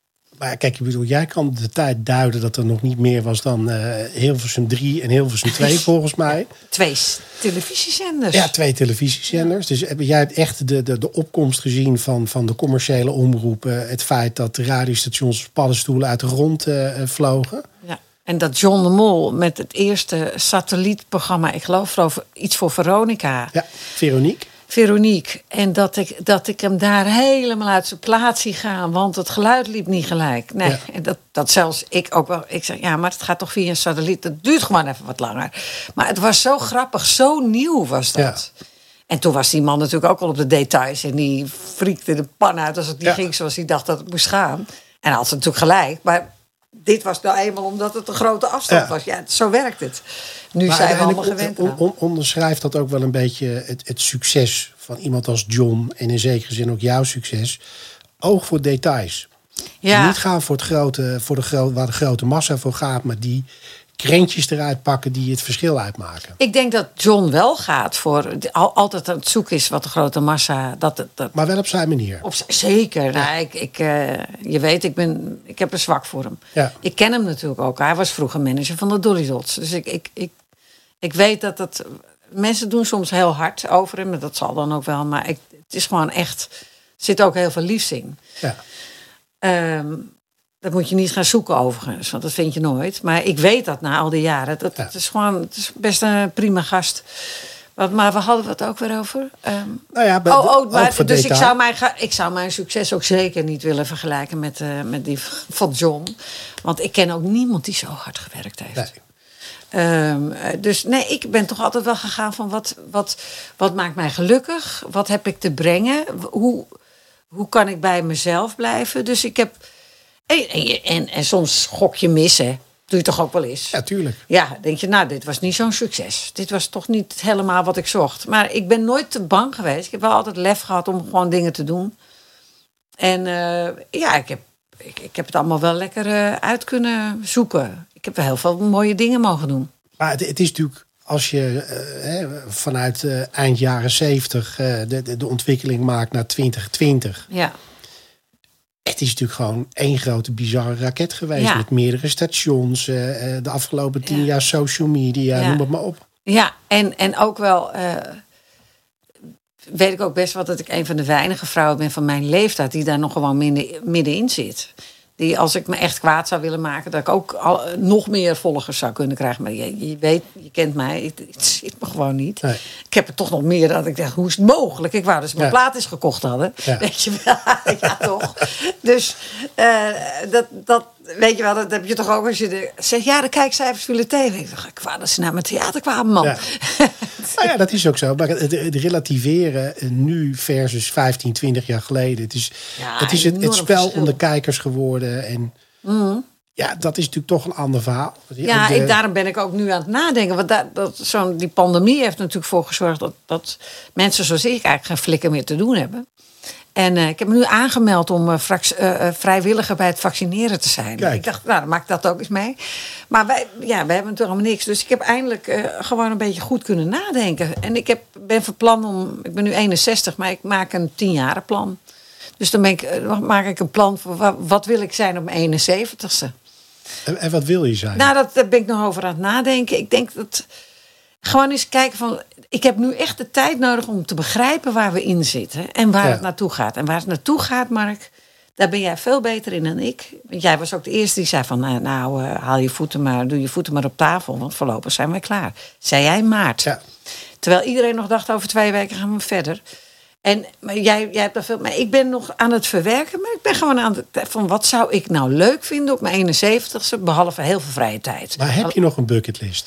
Maar kijk, ik bedoel, jij kan de tijd duiden dat er nog niet meer was dan uh, Hilversum 3 en Hilversum 2 volgens mij. Twee televisiezenders. Ja, twee televisiezenders. Dus jij hebt echt de, de, de opkomst gezien van, van de commerciële omroepen. Het feit dat de radiostations paddenstoelen uit de grond uh, vlogen. Ja. En dat John de Mol met het eerste satellietprogramma, ik geloof over iets voor Veronica. Ja, Veronique. Veronique. En dat ik, dat ik hem daar helemaal uit zijn plaats zie gaan. Want het geluid liep niet gelijk. Nee, Ja. en dat, dat zelfs ik ook wel. Ik zeg, ja, maar het gaat toch via een satelliet. Dat duurt gewoon even wat langer. Maar het was zo grappig. Zo nieuw was dat. Ja. En toen was die man natuurlijk ook al op de details. En die friekte de pan uit als het niet Ja. ging zoals hij dacht dat het moest gaan. En hij had ze natuurlijk gelijk. Maar dit was nou eenmaal omdat het een grote afstand Ja. was. Ja, zo werkt het. Nu Maar zijn we allemaal gewend on- aan. on- onderschrijft dat ook wel een beetje het, het succes van iemand als John. En in zekere zin ook jouw succes. Oog voor details. Ja. Niet gaan voor, het grote, voor de gro waar de grote massa voor gaat. Maar die krentjes eruit pakken die het verschil uitmaken. Ik denk dat John wel gaat voor al, altijd aan het zoeken is wat de grote massa. Dat, dat, dat, Maar wel op zijn manier. op, zeker. Nou, ik, ik, eh, je weet, ik, ben, ik heb een zwak voor hem. Ja. Ik ken hem natuurlijk ook. Hij was vroeger manager van de Dolly Dots. Dus ik, ik, ik, ik weet dat het. Mensen doen soms heel hard over hem. en Dat zal dan ook wel. Maar ik, het is gewoon echt. Er zit ook heel veel liefs in. Ja. Ehm, dat moet je niet gaan zoeken overigens, want dat vind je nooit. Maar ik weet dat na al die jaren. Dat, Ja. Het is gewoon het is best een prima gast. Wat, maar we hadden het ook weer over. Ehm, Nou ja, bij- oh, oh, maar, dus ik zou, mijn, ik zou mijn succes ook zeker niet willen vergelijken met, eh, met die van John. Want ik ken ook niemand die zo hard gewerkt heeft. Nee. Ehm, eh, dus nee, ik ben toch altijd wel gegaan van wat, wat, wat maakt mij gelukkig? Wat heb ik te brengen? Hoe, hoe kan ik bij mezelf blijven? Dus ik heb. En, en, en, en soms gok je mis, hè? Doe je toch ook wel eens? Ja, tuurlijk. Ja, denk je, nou, dit was niet zo'n succes. Dit was toch niet helemaal wat ik zocht. Maar ik ben nooit te bang geweest. Ik heb wel altijd lef gehad om gewoon dingen te doen. En eh, ja, ik heb, ik, ik heb het allemaal wel lekker eh, uit kunnen zoeken. Ik heb wel heel veel mooie dingen mogen doen. Maar het, het is natuurlijk, als je eh, hè, vanuit eh, eind jaren 70 eh, de, de, de ontwikkeling maakt naar 2020. Ja, Het is natuurlijk gewoon één grote bizarre raket geweest. Ja. Met meerdere stations. eh, eh, de afgelopen tien Ja. jaar social media, Ja. noem het maar op. ja en, en ook wel... eh, weet ik ook best wel dat ik een van de weinige vrouwen ben van mijn leeftijd... die daar nog gewoon midden, middenin zit. Die als ik me echt kwaad zou willen maken... dat ik ook al, eh, nog meer volgers zou kunnen krijgen. Maar je, je weet, je kent mij, het, het zit me gewoon niet. Nee. Ik heb er toch nog meer dat ik dacht, hoe is het mogelijk? Ik wou ze mijn Ja. plaat eens gekocht hadden. Ja. Weet je wel, ja toch. Dus eh, dat, dat, weet je wel, dat heb je toch ook als je de, zegt... ja, de kijkcijfers vielen tegen. Ik dacht, dat ze naar mijn theater kwamen, man. Ja. Nou ja, dat is ook zo. Maar het, het relativeren nu versus 15, 20 jaar geleden. Het is, Ja, het, is het, spel verschil. de kijkers geworden. En ja, dat is natuurlijk toch een ander verhaal. Ja, De- ik, daarom ben ik ook nu aan het nadenken. Want daar, dat, zo'n, die pandemie heeft natuurlijk voor gezorgd dat, dat mensen zoals ik eigenlijk geen flikker meer te doen hebben. En eh, ik heb me nu aangemeld om eh, eh, vrijwilliger bij het vaccineren te zijn. Kijk. Ik dacht, nou, dan maak ik dat ook eens mee. Maar wij, ja, wij hebben natuurlijk allemaal niks. Dus ik heb eindelijk gewoon een beetje goed kunnen nadenken. En ik heb, ben van plan om, ik ben nu 61, maar ik maak een tienjarenplan. Dus dan ben ik, maak ik een plan voor wa- wat wil ik zijn op mijn 71ste. En, en wat wil je zijn? Nou, dat, daar ben ik nog over aan het nadenken. Ik denk dat gewoon eens kijken van. Ik heb nu echt de tijd nodig om te begrijpen waar we in zitten en waar Ja. het naartoe gaat. En waar het naartoe gaat, Mark, daar ben jij veel beter in dan ik. Want jij was ook de eerste die zei van, nou, nou eh, haal je voeten maar, doe je voeten maar op tafel, want voorlopig zijn wij klaar. Zei jij maart. Ja. Terwijl iedereen nog dacht, over twee weken gaan we verder. En maar jij, jij hebt daar veel. Maar ik ben nog aan het verwerken. Maar ik ben gewoon aan het. Van wat zou ik nou leuk vinden op mijn 71ste? Behalve heel veel vrije tijd. Maar heb je nog een bucketlist?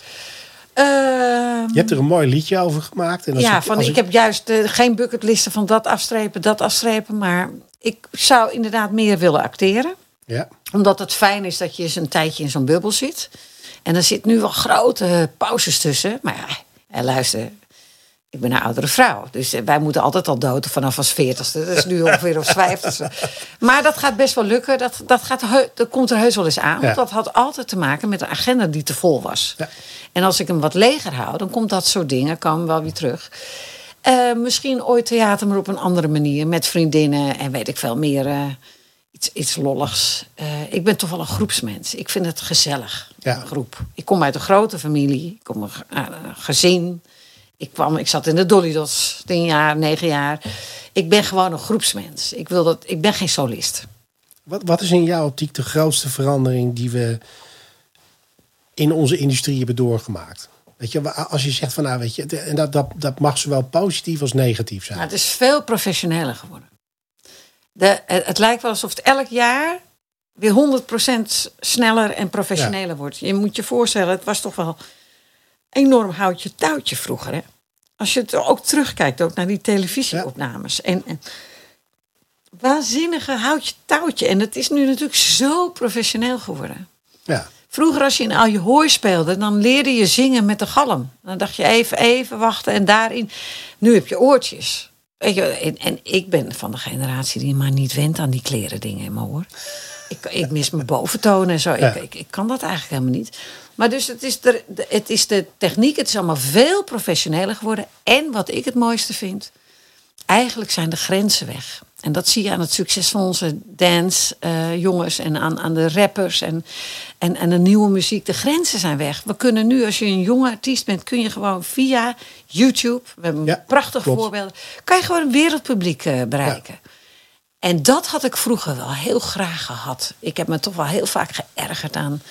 Je hebt er een mooi liedje over gemaakt. En als ja, van ik, heb juist eh, geen bucketlisten van dat afstrepen, dat afstrepen. Maar ik zou inderdaad meer willen acteren. Ja, Omdat het fijn is dat je eens een tijdje in zo'n bubbel zit. En er zit nu wel grote pauzes tussen. Maar ja, en luister, ik ben een oudere vrouw. Dus eh, wij moeten altijd al doden vanaf als veertigste. Dat is nu ongeveer als vijftigste. Maar dat gaat best wel lukken. Dat, dat, gaat, dat komt er heus wel eens aan. Ja. Want dat had altijd te maken met een agenda die te vol was. Ja. En als ik hem wat leger hou, dan komt dat soort dingen komen wel weer terug. Eh, misschien ooit theater, maar op een andere manier. Met vriendinnen en weet ik veel meer. eh, iets, iets lolligs. Ik ben toch wel een groepsmens. Ik vind het gezellig, Ja. groep. Ik kom uit een grote familie. Ik kom uit een gezin. Ik, kwam, ik zat in de Dolly Dots, tien jaar, negen jaar. Ik ben gewoon een groepsmens. Ik, wil dat, ik ben geen solist. wat, wat is in jouw optiek de grootste verandering die we in onze industrie hebben doorgemaakt? Weet je, als je zegt van nou weet je, en dat, dat, dat mag zowel positief als negatief zijn. Maar het is veel professioneler geworden. De, het, het lijkt wel alsof het elk jaar weer 100% sneller en professioneler wordt. Je moet je voorstellen, het was toch wel enorm houtje touwtje vroeger. Hè? als je het ook terugkijkt, ook naar die televisieopnames. En, en waanzinnige houtje touwtje. En het is nu natuurlijk zo professioneel geworden. Ja. Vroeger als je in al je hooi speelde, dan leerde je zingen met de galm. Dan dacht je even, even wachten en daarin. Nu heb je oortjes. Weet je, en, en ik ben van de generatie die maar niet went aan die kleren dingen in mijn oor. Ik, ik mis mijn boventonen en zo. Ja. Ik, ik, ik kan dat eigenlijk helemaal niet. Maar dus het is, de, het is de techniek, het is allemaal veel professioneler geworden. En wat ik het mooiste vind, eigenlijk zijn de grenzen weg. En dat zie je aan het succes van onze dance eh, jongens en aan, aan de rappers en, en, en de nieuwe muziek. De grenzen zijn weg. We kunnen nu, als je een jonge artiest bent, kun je gewoon via YouTube, we hebben Ja, prachtige klopt. voorbeelden, kan je gewoon een wereldpubliek eh, bereiken. En dat had ik vroeger wel heel graag gehad. Ik heb me toch wel heel vaak geërgerd aan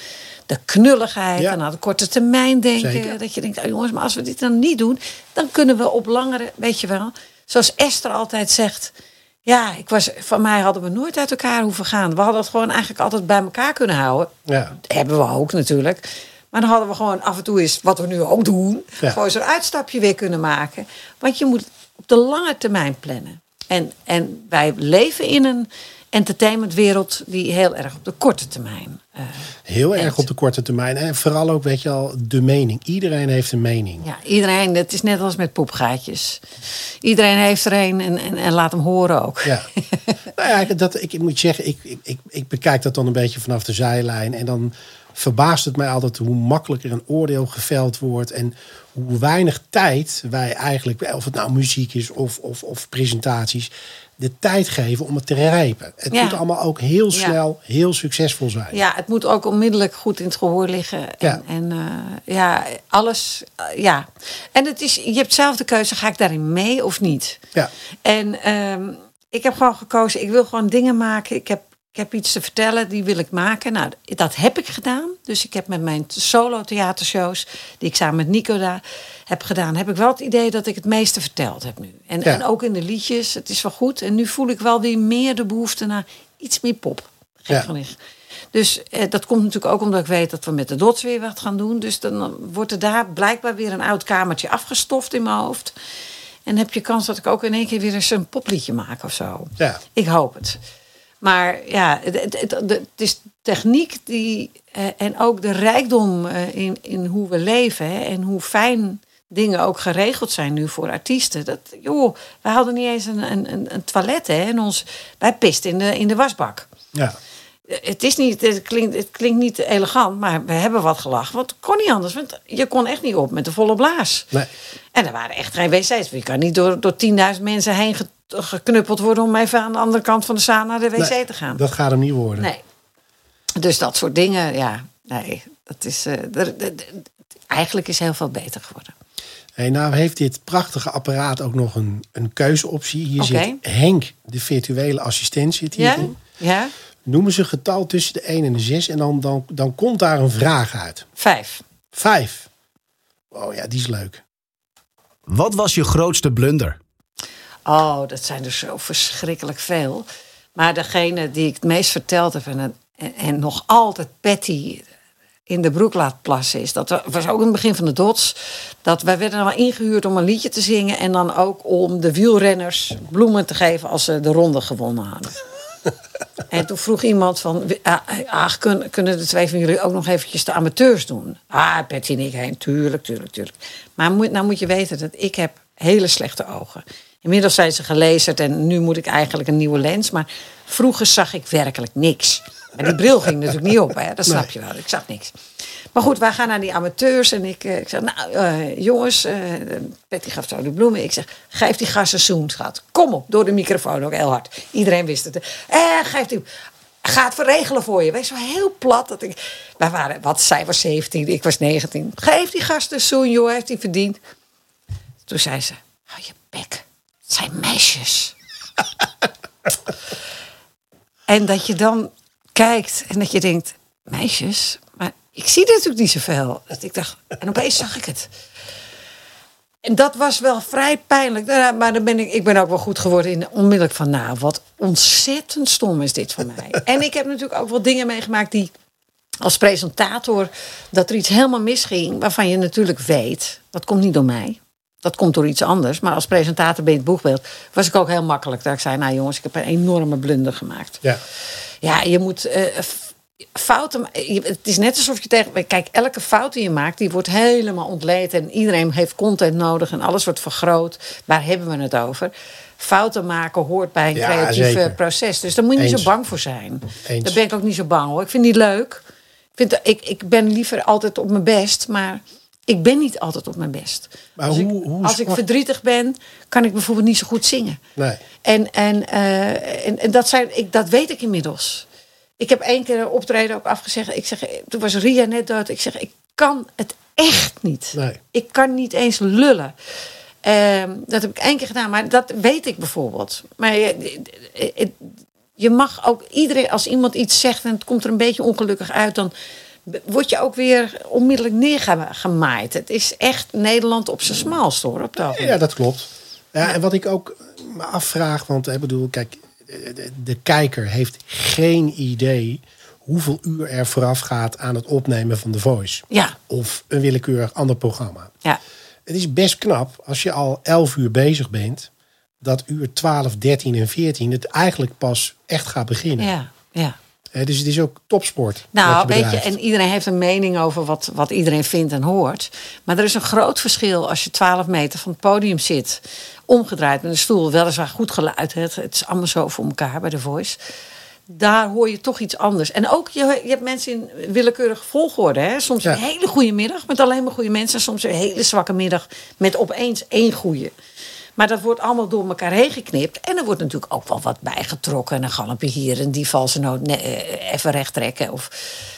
de knulligheid Ja. en aan de korte termijn denken. Zeker. Dat je denkt, oh jongens, maar als we dit dan niet doen, dan kunnen we op langere, weet je wel, zoals Esther altijd zegt. Ja, ik was, van mij hadden we nooit uit elkaar hoeven gaan. We hadden het gewoon eigenlijk altijd bij elkaar kunnen houden. Ja. Dat hebben we ook natuurlijk. Maar dan hadden we gewoon af en toe eens, wat we nu ook doen, Ja. gewoon zo'n uitstapje weer kunnen maken. Want je moet op de lange termijn plannen. En, en wij leven in een entertainmentwereld die heel erg op de korte termijn. eh, Heel erg op de korte termijn. En vooral ook, weet je al, de mening. Iedereen heeft een mening. Ja, iedereen, het is net als met poepgaatjes. Iedereen heeft er een en, en, en laat hem horen ook. Ja. nou ja, dat, ik, ik moet zeggen, ik, ik, ik, ik bekijk dat dan een beetje vanaf de zijlijn. En dan verbaast het mij altijd hoe makkelijker een oordeel geveld wordt. En hoe weinig tijd wij eigenlijk, of het nou muziek is of, of, of presentaties, de tijd geven om het te rijpen. Het Ja. moet allemaal ook heel Ja. snel, heel succesvol zijn. Ja, het moet ook onmiddellijk goed in het gehoor liggen. En, Ja. en eh, ja, alles. eh, ja. En het is, je hebt zelf de keuze: ga ik daarin mee of niet? Ja. En ehm, ik heb gewoon gekozen: ik wil gewoon dingen maken. Ik heb, ik heb iets te vertellen, die wil ik maken. Nou, dat heb ik gedaan. Dus ik heb met mijn solo theatershows, die ik samen met Nico daar heb gedaan, heb ik wel het idee dat ik het meeste verteld heb nu. En, Ja. en ook in de liedjes, het is wel goed. En nu voel ik wel weer meer de behoefte naar iets meer pop. Gek Ja. genoeg. Dus eh, dat komt natuurlijk ook omdat ik weet dat we met de dots weer wat gaan doen. Dus dan wordt er daar blijkbaar weer een oud kamertje afgestoft in mijn hoofd. En heb je kans dat ik ook in één keer weer eens een popliedje maak of zo. Ja. Ik hoop het. Maar ja, het, het, het- het is techniek die, eh, en ook de rijkdom eh, in, in hoe we leven. Hè, en hoe fijn dingen ook geregeld zijn nu voor artiesten. Dat, joh, wij hadden niet eens een, een, een, toilet. Hè, en ons, wij pisten in de, in de wasbak. Ja. Het, is niet, het, klinkt, het klinkt niet elegant, maar we hebben wat gelachen. Want het kon niet anders, want je kon echt niet op met de volle blaas. Nee. En er waren echt geen wc's. Je kan niet door, door 10.000 mensen heen geknuppeld worden... om even aan de andere kant van de zaal naar de wc Nee, te gaan. Dat gaat hem niet worden. Nee. Dus dat soort dingen, ja. Nee, dat is... eh, eigenlijk is heel veel beter geworden. Hey, nou heeft dit prachtige apparaat ook nog een, een keuzeoptie. Hier zit Henk, de virtuele assistent, zit Ja? hierin. Ja? Noemen ze een getal tussen de 1 en de 6 en dan, dan, dan komt daar een vraag uit. Vijf. Vijf. Oh ja, die is leuk. Wat was je grootste blunder? Oh, dat zijn er zo verschrikkelijk veel. Maar degene die ik het meest verteld heb en, en, en nog altijd Patty in de broek laat plassen is. Dat was ook in het begin van de dots. Dat wij werden dan ingehuurd om een liedje te zingen. En dan ook om de wielrenners bloemen te geven als ze de ronde gewonnen hadden. En toen vroeg iemand van, ah, ah, kun- kunnen de twee van jullie ook nog eventjes de amateurs doen? Ah, Betty en ik heen, tuurlijk, tuurlijk, tuurlijk. Maar moet, nou moet je weten dat ik heb hele slechte ogen. Inmiddels zijn ze gelezerd en nu moet ik eigenlijk een nieuwe lens. Maar vroeger zag ik werkelijk niks. Maar die bril ging natuurlijk niet op, hè? dat snap je wel. Ik zag niks. Maar goed, wij gaan naar die amateurs en ik, eh, ik zeg, nou eh, jongens, eh Betty gaf zo de bloemen. Ik zeg, geef die gast een zoen, schat. Kom op, door de microfoon ook heel hard. Iedereen wist het. Eh, geef die, ga het verregelen voor je. Wees zo heel plat. Dat ik, wij waren, wat, zij was 17, ik was 19. Geef die gast een zoen, joh, heeft hij verdiend. Toen zei ze, hou je bek, het zijn meisjes. en dat je dan kijkt en dat je denkt, meisjes, maar ik zie natuurlijk niet zoveel. Dat ik dacht, en opeens zag ik het. En dat was wel vrij pijnlijk. Daarna- Maar dan ben ik, ik ben ook wel goed geworden in onmiddellijk van, nou, wat ontzettend stom is dit van mij. en ik heb natuurlijk ook wel dingen meegemaakt die als presentator, dat er iets helemaal misging, waarvan je natuurlijk weet, dat komt niet door mij. Dat komt door iets anders. Maar als presentator bij het boegbeeld was ik ook heel makkelijk. Dat ik zei, nou jongens, ik heb een enorme blunder gemaakt. Ja. Ja, je moet f- fouten. Het is net alsof je tegen. Kijk, elke fout die je maakt, die wordt helemaal ontleed. En iedereen heeft content nodig en alles wordt vergroot. Waar hebben we het over? Fouten maken hoort bij een Ja, creatief zeker. proces. Dus daar moet je niet zo bang voor zijn. Eens. Daar ben ik ook niet zo bang hoor. Ik vind het niet leuk. Ik, vind, ik, ik ben liever altijd op mijn best, maar ik ben niet altijd op mijn best. Maar als hoe- ik, hoe als ik verdrietig ben, kan ik bijvoorbeeld niet zo goed zingen. Nee. En, en, eh, en, en dat, zijn, ik, dat weet ik inmiddels. Ik heb één keer een optreden ook afgezegd. Ik zeg, toen was Ria net dood. Ik zeg, ik kan het echt niet. Nee. Ik kan niet eens lullen. Ehm, dat heb ik één keer gedaan, maar dat weet ik bijvoorbeeld. Maar je, je- je mag ook iedereen, als iemand iets zegt en het komt er een beetje ongelukkig uit, dan word je ook weer onmiddellijk neergemaaid. Het is echt Nederland op zijn smalst hoor, op ogenblik. Ja, dat klopt. Ja, en wat ik ook me afvraag, want ik bedoel, kijk, de, de kijker heeft geen idee hoeveel uur er vooraf gaat aan het opnemen van The Voice. Ja. Of een willekeurig ander programma. Ja. Het is best knap als je al 11 uur bezig bent, dat uur 12, 13 en 14 het eigenlijk pas echt gaat beginnen. Ja, ja. Dus het is ook topsport. Nou, je weet je, en iedereen heeft een mening over wat, wat iedereen vindt en hoort. Maar er is een groot verschil als je 12 meter van het podium zit, omgedraaid met een stoel, weliswaar goed geluid. Het, het is allemaal zo voor elkaar bij de Voice. Daar hoor je toch iets anders. En ook, je, je hebt mensen in willekeurige volgorde. Hè? Soms Ja. een hele goede middag met alleen maar goede mensen. En soms een hele zwakke middag met opeens één goede. Maar dat wordt allemaal door elkaar heen geknipt. En er wordt natuurlijk ook wel wat bijgetrokken. En een galmpje hier en die valse noot eh, even recht trekken. Of...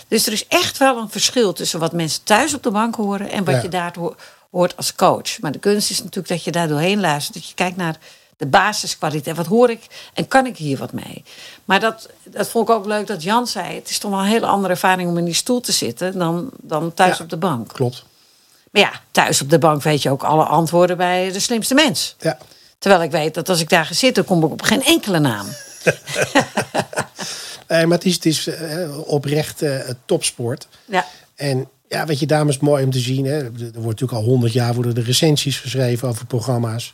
Dus er is echt wel een verschil tussen wat mensen thuis op de bank horen... en wat Ja. je daar ho- hoort als coach. Maar de kunst is natuurlijk dat je daar doorheen luistert. Dat je kijkt naar de basiskwaliteit. Wat hoor ik en kan ik hier wat mee? Maar dat, dat vond ik ook leuk dat Jan zei. Het is toch wel een hele andere ervaring om in die stoel te zitten... dan, dan thuis Ja. op de bank. Klopt. Maar ja, thuis op de bank weet je ook alle antwoorden bij de slimste mens. Ja. Terwijl ik weet dat als ik daar ga zitten, kom ik op geen enkele naam. Nee, maar het is, het is eh, oprecht eh, topsport. Ja. En ja, weet je, dames, mooi om te zien. Hè. Er wordt natuurlijk al honderd jaar worden de recensies geschreven over programma's.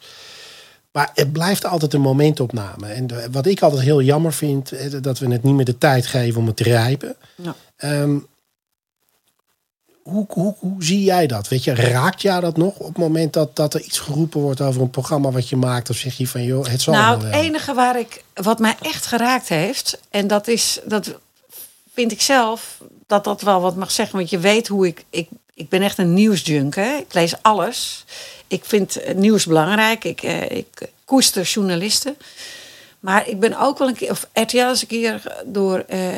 Maar het blijft altijd een momentopname. En de- wat ik altijd heel jammer vind, eh, dat we het niet meer de tijd geven om het te rijpen. Ja. Ehm, hoe, hoe, hoe zie jij dat? Weet je, raakt jou dat nog op het moment dat, dat er iets geroepen wordt over een programma wat je maakt? Of zeg je van, joh, het zal Nou, het enige waar ik, wat mij echt geraakt heeft, en dat is, dat vind ik zelf, dat dat wel wat mag zeggen. Want je weet hoe ik, ik, ik ben echt een nieuwsjunk. Hè? Ik lees alles. Ik vind nieuws belangrijk. Ik, eh, ik koester journalisten. Maar ik ben ook wel een keer, of RTL is een keer door eh,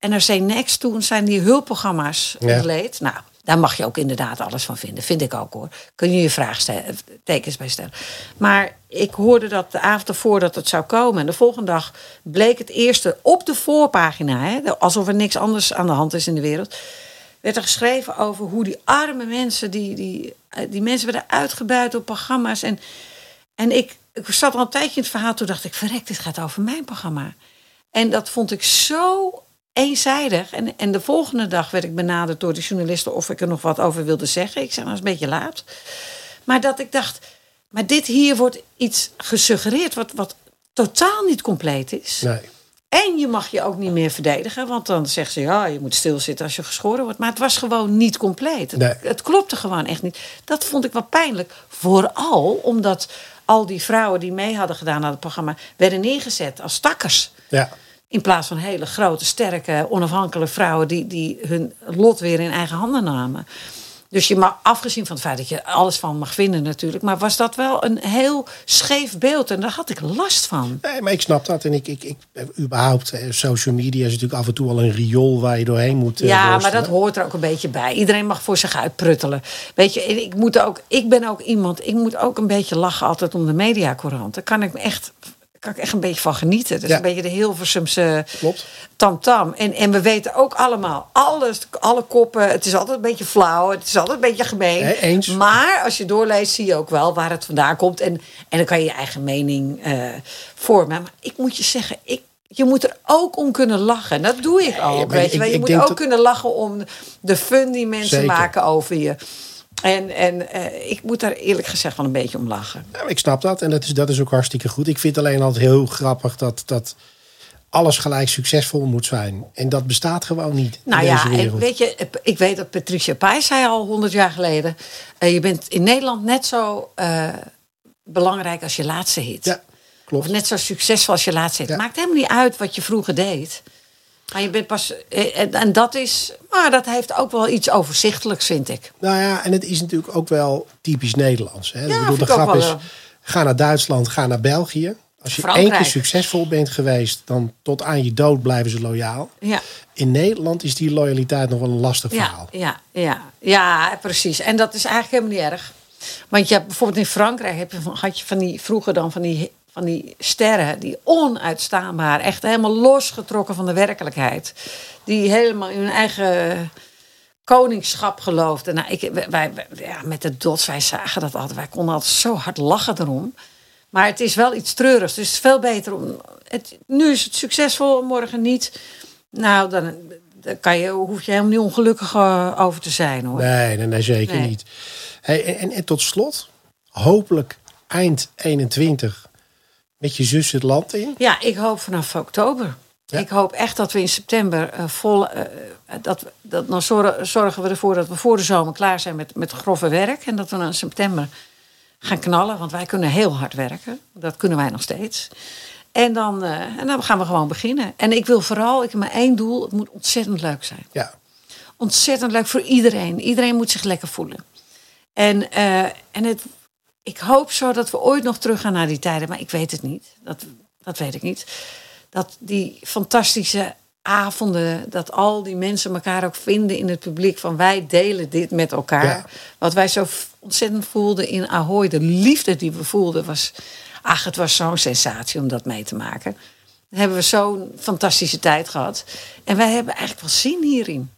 NRC Next, toen zijn die hulpprogramma's Ja. ontleed. Nou, daar mag je ook inderdaad alles van vinden. Vind ik ook hoor. Kun je je vraagtekens bij stellen. Maar ik hoorde dat de avond ervoor dat het zou komen. En de volgende dag bleek het eerste op de voorpagina. Hè, alsof er niks anders aan de hand is in de wereld. Werd er geschreven over hoe die arme mensen, die, die, eh, die mensen werden uitgebuit op programma's. En, en ik, ik zat al een tijdje in het verhaal. Toen dacht ik, verrek, dit gaat over mijn programma. En dat vond ik zo eenzijdig. En, en de volgende dag werd ik benaderd door de journalisten of ik er nog wat over wilde zeggen. Ik zei, nou, dat is een beetje laat. Maar dat ik dacht, maar dit hier wordt iets gesuggereerd wat, wat totaal niet compleet is. Nee. En je mag je ook niet meer verdedigen, want dan zeggen ze ja, je moet stilzitten als je geschoren wordt. Maar het was gewoon niet compleet. Het, Nee. het klopte gewoon echt niet. Dat vond ik wel pijnlijk. Vooral omdat al die vrouwen die mee hadden gedaan aan het programma werden neergezet als stakkers. Ja. In plaats van hele grote, sterke, onafhankelijke vrouwen die, die hun lot weer in eigen handen namen. Dus je mag, afgezien van het feit dat je alles van mag vinden natuurlijk, maar was dat wel een heel scheef beeld en daar had ik last van. Nee, maar ik snap dat. En ik, ik, ik überhaupt, eh, social media is natuurlijk af en toe al een riool waar je doorheen moet. eh, Ja, maar dat hoort er ook een beetje bij. Iedereen mag voor zich uitpruttelen. Weet je, ik, moet ook, ik ben ook iemand, ik moet ook een beetje lachen altijd om de mediacourant. Daar kan ik me echt, kan ik echt een beetje van genieten. Dat is Ja. een beetje de Hilversumse Klopt. tamtam. En, en we weten ook allemaal, alles, alle koppen, het is altijd een beetje flauw, het is altijd een beetje gemeen. Eens. Maar als je doorleest, zie je ook wel waar het vandaan komt. En, en dan kan je je eigen mening eh, vormen. Maar ik moet je zeggen, ik, je moet er ook om kunnen lachen. En dat doe ik ook. weet je, ik- je ik moet ook dat- kunnen lachen om de fun die mensen Zeker. maken over je. En, en eh, ik moet daar eerlijk gezegd wel een beetje om lachen. Ja, ik snap dat en dat is, dat is ook hartstikke goed. Ik vind alleen altijd heel grappig dat, dat alles gelijk succesvol moet zijn. En dat bestaat gewoon niet Nou in ja, deze en wereld. weet je, ik weet dat Patricia Pai zei al honderd jaar geleden. eh, je bent in Nederland net zo eh, belangrijk als je laatste hit. Ja, Of klopt. net zo succesvol als je laatste hit. Ja. Maakt helemaal niet uit wat je vroeger deed. Maar je bent pas. eh, En, dat is. Maar dat heeft ook wel iets overzichtelijks, vind ik. Nou ja, en het is natuurlijk ook wel typisch Nederlands. Hè? Ja, ik bedoel, de grap is, ga naar Duitsland, ga naar België. Als je één Frankrijk. keer succesvol bent geweest, dan tot aan je dood blijven ze loyaal. Ja. In Nederland is die loyaliteit nog wel een lastig Ja, verhaal. ja, ja, ja, precies. En dat is eigenlijk helemaal niet erg. Want je hebt bijvoorbeeld in Frankrijk heb je van, had je van die vroeger dan van die, van die sterren die onuitstaanbaar, echt helemaal losgetrokken van de werkelijkheid, die helemaal in hun eigen koningschap geloofden. Nou, ik, wij, wij- ja, met de dots, wij zagen dat altijd. Wij konden altijd zo hard lachen erom. Maar het is wel iets treurigs. Dus het is veel beter om. Het, nu is het succesvol, morgen niet. Nou, dan, dan kan je, hoef je helemaal niet ongelukkig eh, over te zijn hoor. Nee, nee, nee zeker Nee. niet. Hey, en, en tot slot, hopelijk eind 21 met je zus het land in. Ja, ik hoop vanaf oktober. Ja. Ik hoop echt dat we in september eh, vol. eh, dat, dat, dan zorgen, we ervoor dat we voor de zomer klaar zijn met, met grove werk. En dat we dan in september gaan knallen. Want wij kunnen heel hard werken. Dat kunnen wij nog steeds. En dan, eh, en dan gaan we gewoon beginnen. En ik wil vooral, ik heb maar één doel. Het moet ontzettend leuk zijn. Ja, ontzettend leuk voor iedereen. Iedereen moet zich lekker voelen. En, en het, ik hoop zo dat we ooit nog teruggaan naar die tijden, maar ik weet het niet. Dat, dat weet ik niet. Dat die fantastische avonden, dat al die mensen elkaar ook vinden in het publiek van wij delen dit met elkaar. Ja. Wat wij zo ontzettend voelden in Ahoy, de liefde die we voelden was, ach, het was zo'n sensatie om dat mee te maken. Dan hebben we zo'n fantastische tijd gehad. En wij hebben eigenlijk wel zin hierin.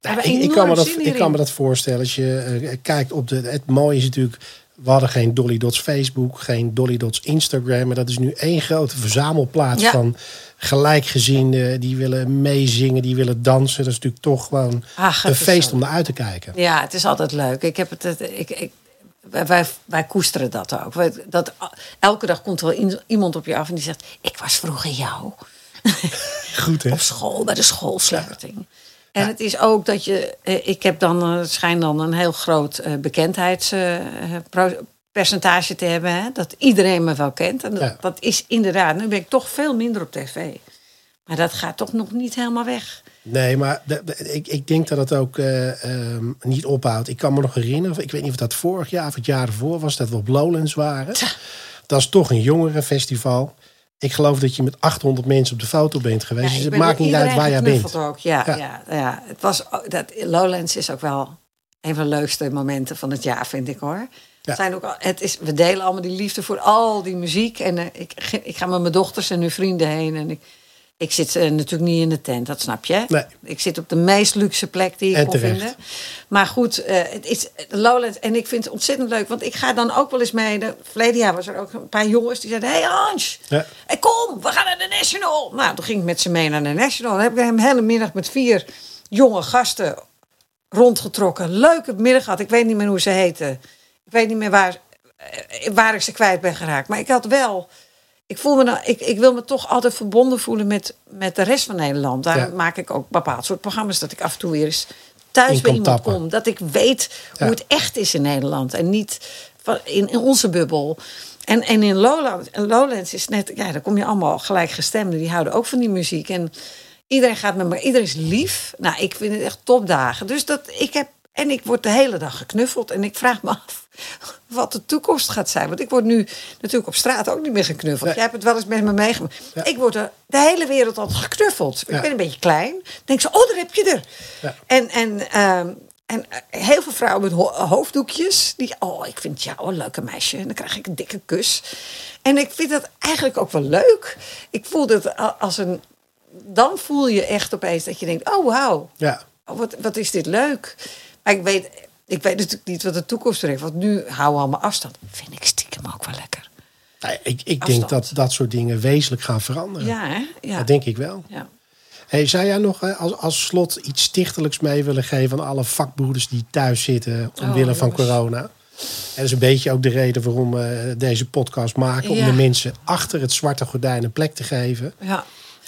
Nou, ik, ik, kan me dat, ik kan me dat voorstellen. Als je eh, kijkt op de. Het mooie is natuurlijk. We hadden geen Dolly Dots Facebook, geen Dolly Dots Instagram. Maar dat is nu één grote verzamelplaats Ja. van gelijkgezinden. Die willen meezingen, die willen dansen. Dat is natuurlijk toch gewoon Ach, het een feest zo om naar uit te kijken. Ja, het is altijd leuk. Ik heb het, het- ik, ik, wij- wij, koesteren dat ook. Wij- Dat, elke dag komt er wel iemand op je af en die zegt: Ik was vroeger jou. Goed hè? Op school, bij de schoolsluiting. En het is ook dat je, eh, ik heb dan, eh, het schijnt dan een heel groot eh, bekendheidspercentage te hebben. Hè? Dat iedereen me wel kent. En dat, Ja. dat is inderdaad, nu ben ik toch veel minder op tv. Maar dat gaat toch nog niet helemaal weg. Nee, maar de- de- ik, ik denk dat het ook eh, ehm, niet ophoudt. Ik kan me nog herinneren, ik weet niet of dat vorig jaar of het jaar ervoor was, dat we op Lowlands waren. Dat is toch een jongerenfestival. Ik geloof dat je met 800 mensen op de foto bent geweest. Ja, dus het maakt niet uit waar jij bent. Ook. Ja, Ja. ja. Ja, Het was, ook- dat, Lowlands is ook wel een van de leukste momenten van het jaar, vind ik hoor. Zijn ook, al- het is, we delen allemaal die liefde voor al die muziek. En eh, ik, ik ga met mijn dochters en hun vrienden heen. En ik, ik zit eh, natuurlijk niet in de tent, dat snap je. Nee. Ik zit op de meest luxe plek die ik En kon terecht. vinden. Maar goed, eh, het is Lowlands. En ik vind het ontzettend leuk. Want ik ga dan ook wel eens mee. De, verleden jaar was er ook een paar jongens die zeiden... hey Hans, Ja. hey, kom, we gaan naar de National. Nou, toen ging ik met ze mee naar de National. Dan heb ik hem de hele middag met vier jonge gasten rondgetrokken. Leuke middag gehad. Ik weet niet meer hoe ze heten. Ik weet niet meer waar, eh, waar ik ze kwijt ben geraakt. Maar ik had wel... Ik, voel me nou, ik, ik wil me toch altijd verbonden voelen met, met de rest van Nederland. Daar Ja. maak ik ook bepaald soort programma's. Dat ik af en toe weer eens thuis bij iemand kom. Dat ik weet Ja. hoe het echt is in Nederland. En niet in, in onze bubbel. En, en in Lowlands, en Lowlands is net... Ja, daar kom je allemaal gelijkgestemden. Die houden ook van die muziek. En iedereen gaat met me... Iedereen is lief. Nou, ik vind het echt topdagen. Dus dat ik heb... En ik word de hele dag geknuffeld. En ik vraag me af wat de toekomst gaat zijn. Want ik word nu natuurlijk op straat ook niet meer geknuffeld. Nee. Jij hebt het wel eens met me meegemaakt. Ja. Ik word de hele wereld altijd geknuffeld. Ja. Ik ben een beetje klein. Dan denk ze, oh, daar heb je er. Ja. En, en, ehm, en eh, heel veel vrouwen met ho- hoofddoekjes. Die, oh, ik vind jou een leuke meisje. En dan krijg ik een dikke kus. En ik vind dat eigenlijk ook wel leuk. Ik voel dat als een... Dan voel je echt opeens dat je denkt, oh, wauw. Ja. Oh, wat, wat is dit leuk. Maar ik weet, ik weet natuurlijk niet wat de toekomst brengt. Want nu houden we allemaal afstand. Vind ik stiekem ook wel lekker. Nou, ik ik denk dat dat soort dingen wezenlijk gaan veranderen. Ja, hè? Ja. Dat denk ik wel. ja. Hey, zou jij nog eh, als, als slot iets stichtelijks mee willen geven aan alle vakbroeders die thuis zitten omwille Oh, van corona? En dat is een beetje ook de reden waarom we deze podcast maken. Om Ja. de mensen achter het zwarte gordijn een plek te geven. Ja.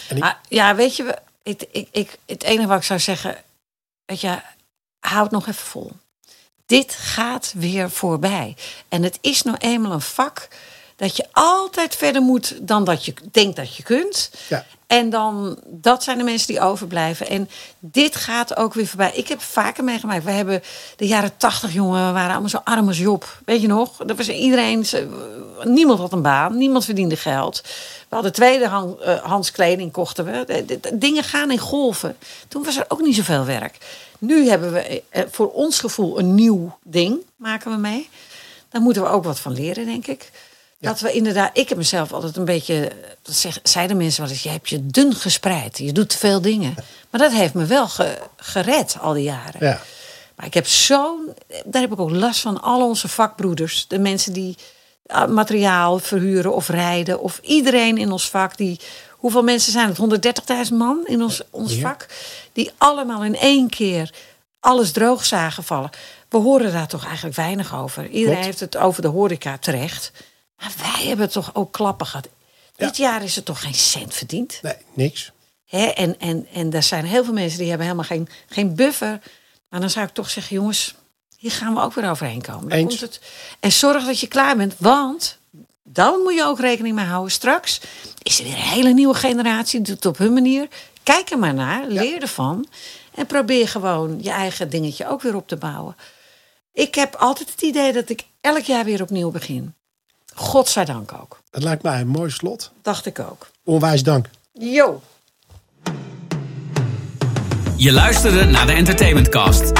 Ik- Ah, ja, weet je, het, ik, ik, het enige wat ik zou zeggen, weet je, houd nog even vol. Dit gaat weer voorbij. En het is nou eenmaal een vak dat je altijd verder moet dan dat je denkt dat je kunt. Ja. En dan, dat zijn de mensen die overblijven. En dit gaat ook weer voorbij. Ik heb vaker meegemaakt. We hebben de jaren tachtig, jongen, we waren allemaal zo arm als Job. Weet je nog? Dat was iedereen, niemand had een baan, niemand verdiende geld. We hadden tweedehands kleding, kochten we. De- de- de dingen gaan in golven. Toen was er ook niet zoveel werk. Nu hebben we eh, voor ons gevoel een nieuw ding, maken we mee. Daar moeten we ook wat van leren, denk ik. Dat we inderdaad, ik heb mezelf altijd een beetje, dat zeg, zeiden mensen wel eens, je hebt je dun gespreid, je doet te veel dingen. Maar dat heeft me wel ge- gered al die jaren. Ja. Maar ik heb zo'n, daar heb ik ook last van, al onze vakbroeders, de mensen die ah, materiaal verhuren of rijden, of iedereen in ons vak, die, hoeveel mensen zijn het? 130.000 man in ons, ons Ja. vak, die allemaal in één keer alles droog zagen vallen. We horen daar toch eigenlijk weinig over. Iedereen heeft het over de horeca terecht. Maar wij hebben toch ook klappen gehad. Ja. Dit jaar is er toch geen cent verdiend. Nee, niks. Hè? En, en, en er zijn heel veel mensen die hebben helemaal geen, geen buffer. Maar dan zou ik toch zeggen, jongens, hier gaan we ook weer overheen komen. Dan. Komt het. En zorg dat je klaar bent, want dan moet je ook rekening mee houden. Straks is er weer een hele nieuwe generatie, die doet het op hun manier. Kijk er maar naar, leer ervan. En probeer gewoon je eigen dingetje ook weer op te bouwen. Ik heb altijd het idee dat ik elk jaar weer opnieuw begin. Godzijdank ook. Dat lijkt mij een mooi slot. Dacht ik ook. Onwijs dank. Yo. Je luisterde naar de Entertainment Cast.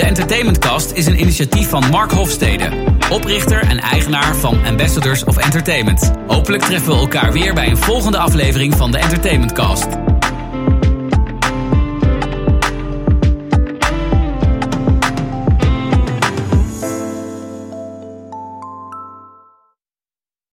De Entertainment Cast is een initiatief van Mark Hofstede, oprichter en eigenaar van Ambassadors of Entertainment. Hopelijk treffen we elkaar weer bij een volgende aflevering van de Entertainment Cast.